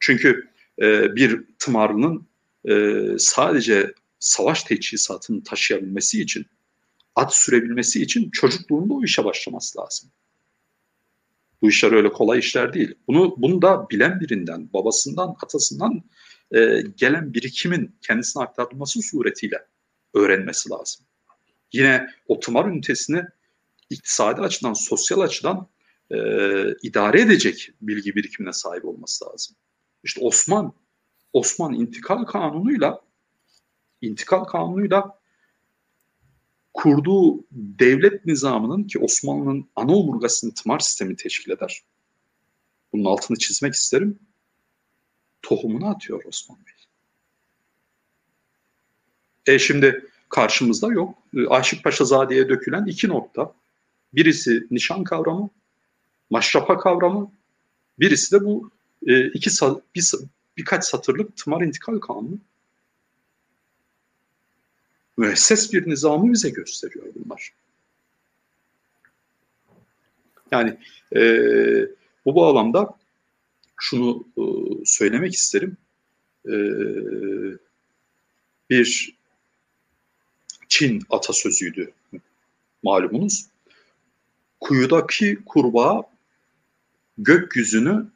Çünkü e, bir tımarlının e, sadece savaş teçhizatını taşıyabilmesi için, at sürebilmesi için çocukluğunda o işe başlaması lazım. Bu işler öyle kolay işler değil. Bunu, bunu da bilen birinden, babasından, atasından e, gelen birikimin kendisine aktarılması suretiyle öğrenmesi lazım. Yine o tımar ünitesini iktisadi açıdan, sosyal açıdan e, idare edecek bilgi birikimine sahip olması lazım. İşte Osman, Osman intikal kanunuyla intikal kanunuyla kurduğu devlet nizamının ki Osmanlı'nın ana omurgasını tımar sistemi teşkil eder. Bunun altını çizmek isterim. Tohumunu atıyor Osman Bey. E şimdi karşımızda yok. E, Aşık Paşazade'ye dökülen iki nokta. Birisi nişan kavramı, maşrapa kavramı. Birisi de bu e, iki bir, birkaç satırlık tımar intikal kanunu müesses bir nizamı bize gösteriyor bunlar. Yani e, bu bağlamda şunu e, söylemek isterim. E, bir Çin atasözüydü malumunuz. Kuyudaki kurbağa gökyüzünü,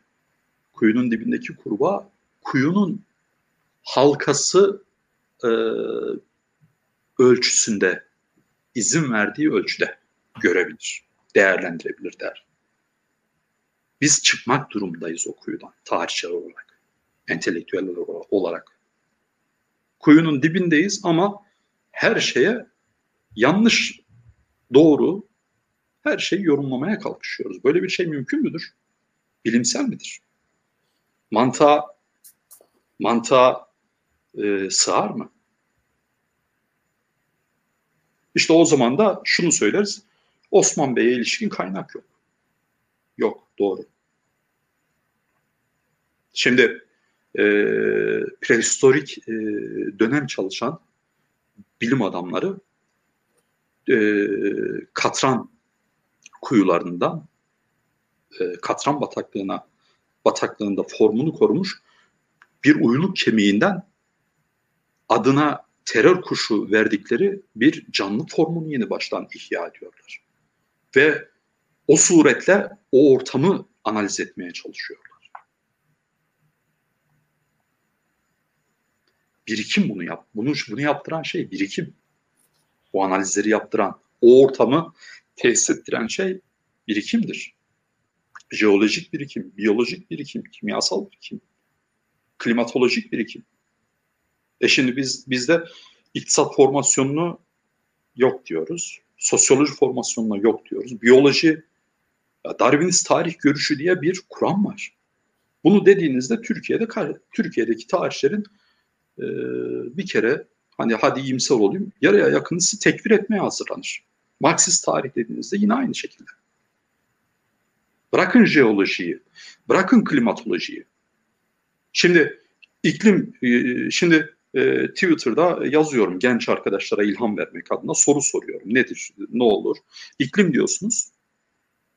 kuyunun dibindeki kurbağa kuyunun halkası e, ölçüsünde, izin verdiği ölçüde görebilir, değerlendirebilir der. Biz çıkmak durumdayız o kuyudan, tarihçiler olarak, entelektüel olarak. Kuyunun dibindeyiz ama her şeye yanlış, doğru, her şeyi yorumlamaya kalkışıyoruz. Böyle bir şey mümkün müdür? Bilimsel midir? Mantığa, mantığa e, sığar mı? İşte o zaman da şunu söyleriz. Osman Bey'e ilişkin kaynak yok. Yok, doğru. Şimdi e, prehistorik e, dönem çalışan bilim adamları e, katran kuyularından e, katran bataklığına bataklığında formunu korumuş bir uyluk kemiğinden adına terör kuşu verdikleri bir canlı formunu yeni baştan ihya ediyorlar. Ve o suretle o ortamı analiz etmeye çalışıyorlar. Birikim bunu yap. Bunu bunu yaptıran şey birikim. O analizleri yaptıran, o ortamı tesis ettiren şey birikimdir. Jeolojik birikim, biyolojik birikim, kimyasal birikim, klimatolojik birikim. E şimdi biz bizde iktisat formasyonunu yok diyoruz. Sosyoloji formasyonuna yok diyoruz. Biyoloji, Darwinist tarih görüşü diye bir kuram var. Bunu dediğinizde Türkiye'de Türkiye'deki tarihçilerin e, bir kere hani hadi iyimser olayım yarıya yakınısı tekfir etmeye hazırlanır. Marksist tarih dediğinizde yine aynı şekilde. Bırakın jeolojiyi, bırakın klimatolojiyi. Şimdi iklim, e, şimdi e, Twitter'da yazıyorum genç arkadaşlara ilham vermek adına soru soruyorum. Nedir, ne olur? İklim diyorsunuz.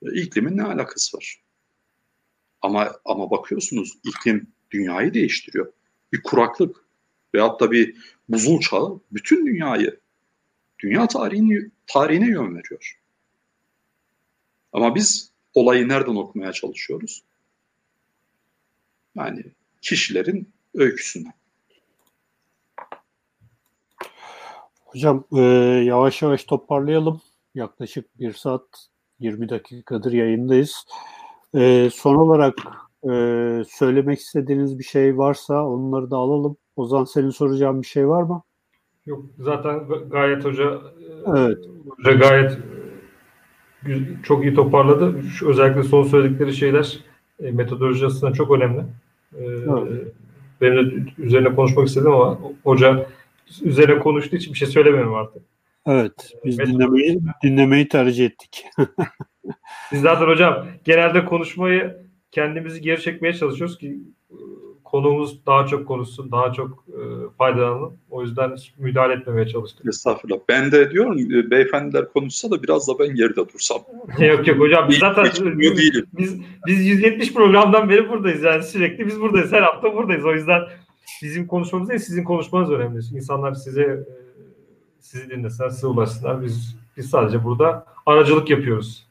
E, iklimin ne alakası var? Ama ama bakıyorsunuz iklim dünyayı değiştiriyor. Bir kuraklık veyahut da bir buzul çağı bütün dünyayı dünya tarihini, tarihine yön veriyor. Ama biz olayı nereden okumaya çalışıyoruz? Yani kişilerin öyküsünden. Hocam e, yavaş yavaş toparlayalım. Yaklaşık bir saat 20 dakikadır yayındayız. E, son olarak e, söylemek istediğiniz bir şey varsa onları da alalım. Ozan senin soracağın bir şey var mı? Yok zaten gayet hoca e, evet. hoca gayet e, çok iyi toparladı. Şu, özellikle son söyledikleri şeyler e, metodoloji açısından çok önemli. E, evet. Benim de üzerine konuşmak istedim ama hoca üzerine konuştuğu için bir şey söylemiyorum artık. Evet, biz Metodoloji. dinlemeyi dinlemeyi tercih ettik. biz zaten hocam genelde konuşmayı kendimizi geri çekmeye çalışıyoruz ki konuğumuz daha çok konuşsun, daha çok e, faydalanalım. O yüzden müdahale etmemeye çalıştık. Estağfurullah. Ben de diyorum e, beyefendiler konuşsa da biraz da ben geride dursam. yok yok hocam biz zaten biz, biz, biz 170 programdan beri buradayız yani sürekli biz buradayız. Her hafta buradayız. O yüzden bizim konuşmamız değil sizin konuşmanız önemli. İnsanlar size e, sizi dinlesinler, size ulaşsınlar. Biz biz sadece burada aracılık yapıyoruz.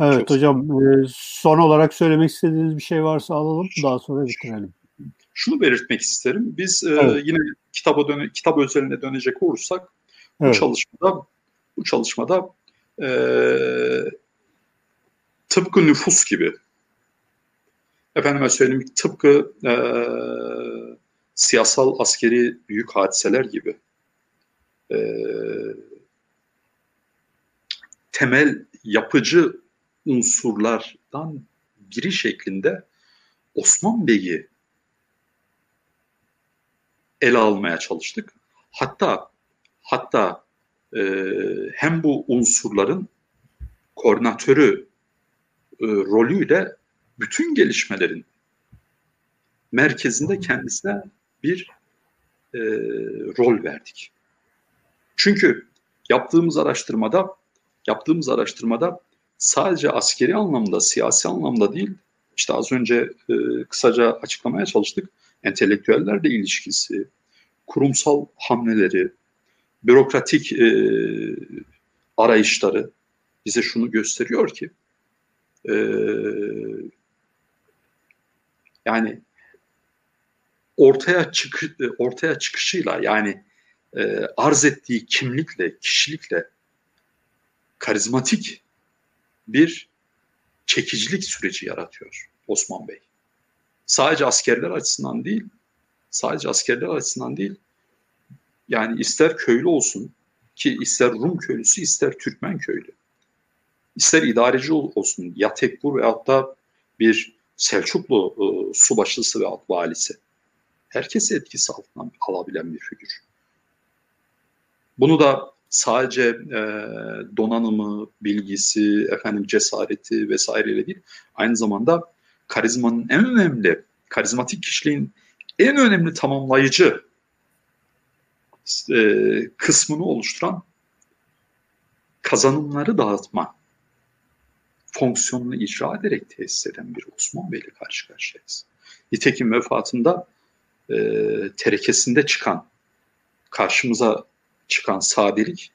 Evet Çok hocam e, son olarak söylemek istediğiniz bir şey varsa alalım daha sonra bitirelim. Şunu belirtmek isterim. Biz e, evet. yine kitaba döne, kitap özeline dönecek olursak evet. bu çalışmada bu çalışmada e, tıpkı nüfus gibi efendime söyleyeyim tıpkı e, siyasal askeri büyük hadiseler gibi e, temel yapıcı unsurlardan biri şeklinde Osman Bey'i ele almaya çalıştık. Hatta hatta e, hem bu unsurların koordinatörü e, rolüyle bütün gelişmelerin merkezinde kendisine bir e, rol verdik. Çünkü yaptığımız araştırmada yaptığımız araştırmada sadece askeri anlamda, siyasi anlamda değil, işte az önce e, kısaca açıklamaya çalıştık. Entelektüellerle ilişkisi, kurumsal hamleleri, bürokratik e, arayışları bize şunu gösteriyor ki e, yani ortaya çık ortaya çıkışıyla yani e, arz ettiği kimlikle, kişilikle karizmatik bir çekicilik süreci yaratıyor Osman Bey. Sadece askerler açısından değil, sadece askerler açısından değil, yani ister köylü olsun ki ister Rum köylüsü ister Türkmen köylü, ister idareci olsun ya tekbur veyahut da bir Selçuklu e, subaşısı ve valisi. Herkesi etkisi altına alabilen bir figür. Bunu da sadece e, donanımı, bilgisi, efendim cesareti vesaireyle değil, aynı zamanda karizmanın en önemli, karizmatik kişiliğin en önemli tamamlayıcı e, kısmını oluşturan kazanımları dağıtma fonksiyonunu icra ederek tesis eden bir Osman Bey'le karşı karşıyayız. Nitekim vefatında e, terekesinde çıkan karşımıza çıkan sadelik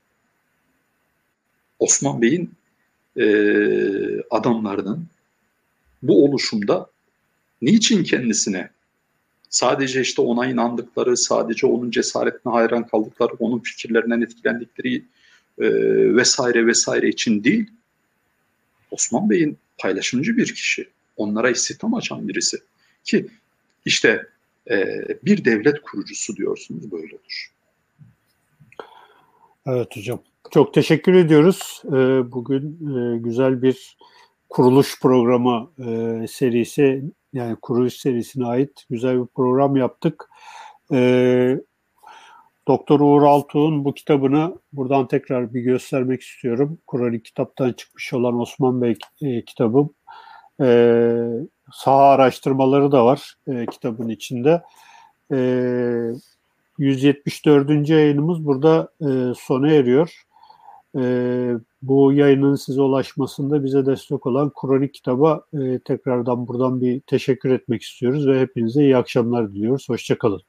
Osman Bey'in e, adamlarının bu oluşumda niçin kendisine sadece işte ona inandıkları, sadece onun cesaretine hayran kaldıkları, onun fikirlerinden etkilendikleri e, vesaire vesaire için değil, Osman Bey'in paylaşımcı bir kişi, onlara istihdam açan birisi ki işte e, bir devlet kurucusu diyorsunuz böyle olur. Evet hocam. Çok teşekkür ediyoruz. Ee, bugün e, güzel bir kuruluş programı e, serisi yani kuruluş serisine ait güzel bir program yaptık. Doktor Uğur Altuğ'un bu kitabını buradan tekrar bir göstermek istiyorum. Kronik kitaptan çıkmış olan Osman Bey e, kitabım. E, saha araştırmaları da var e, kitabın içinde. E, 174. yayınımız burada e, sona eriyor. E, bu yayının size ulaşmasında bize destek olan Kronik kitaba e, tekrardan buradan bir teşekkür etmek istiyoruz ve hepinize iyi akşamlar diliyoruz. Hoşçakalın.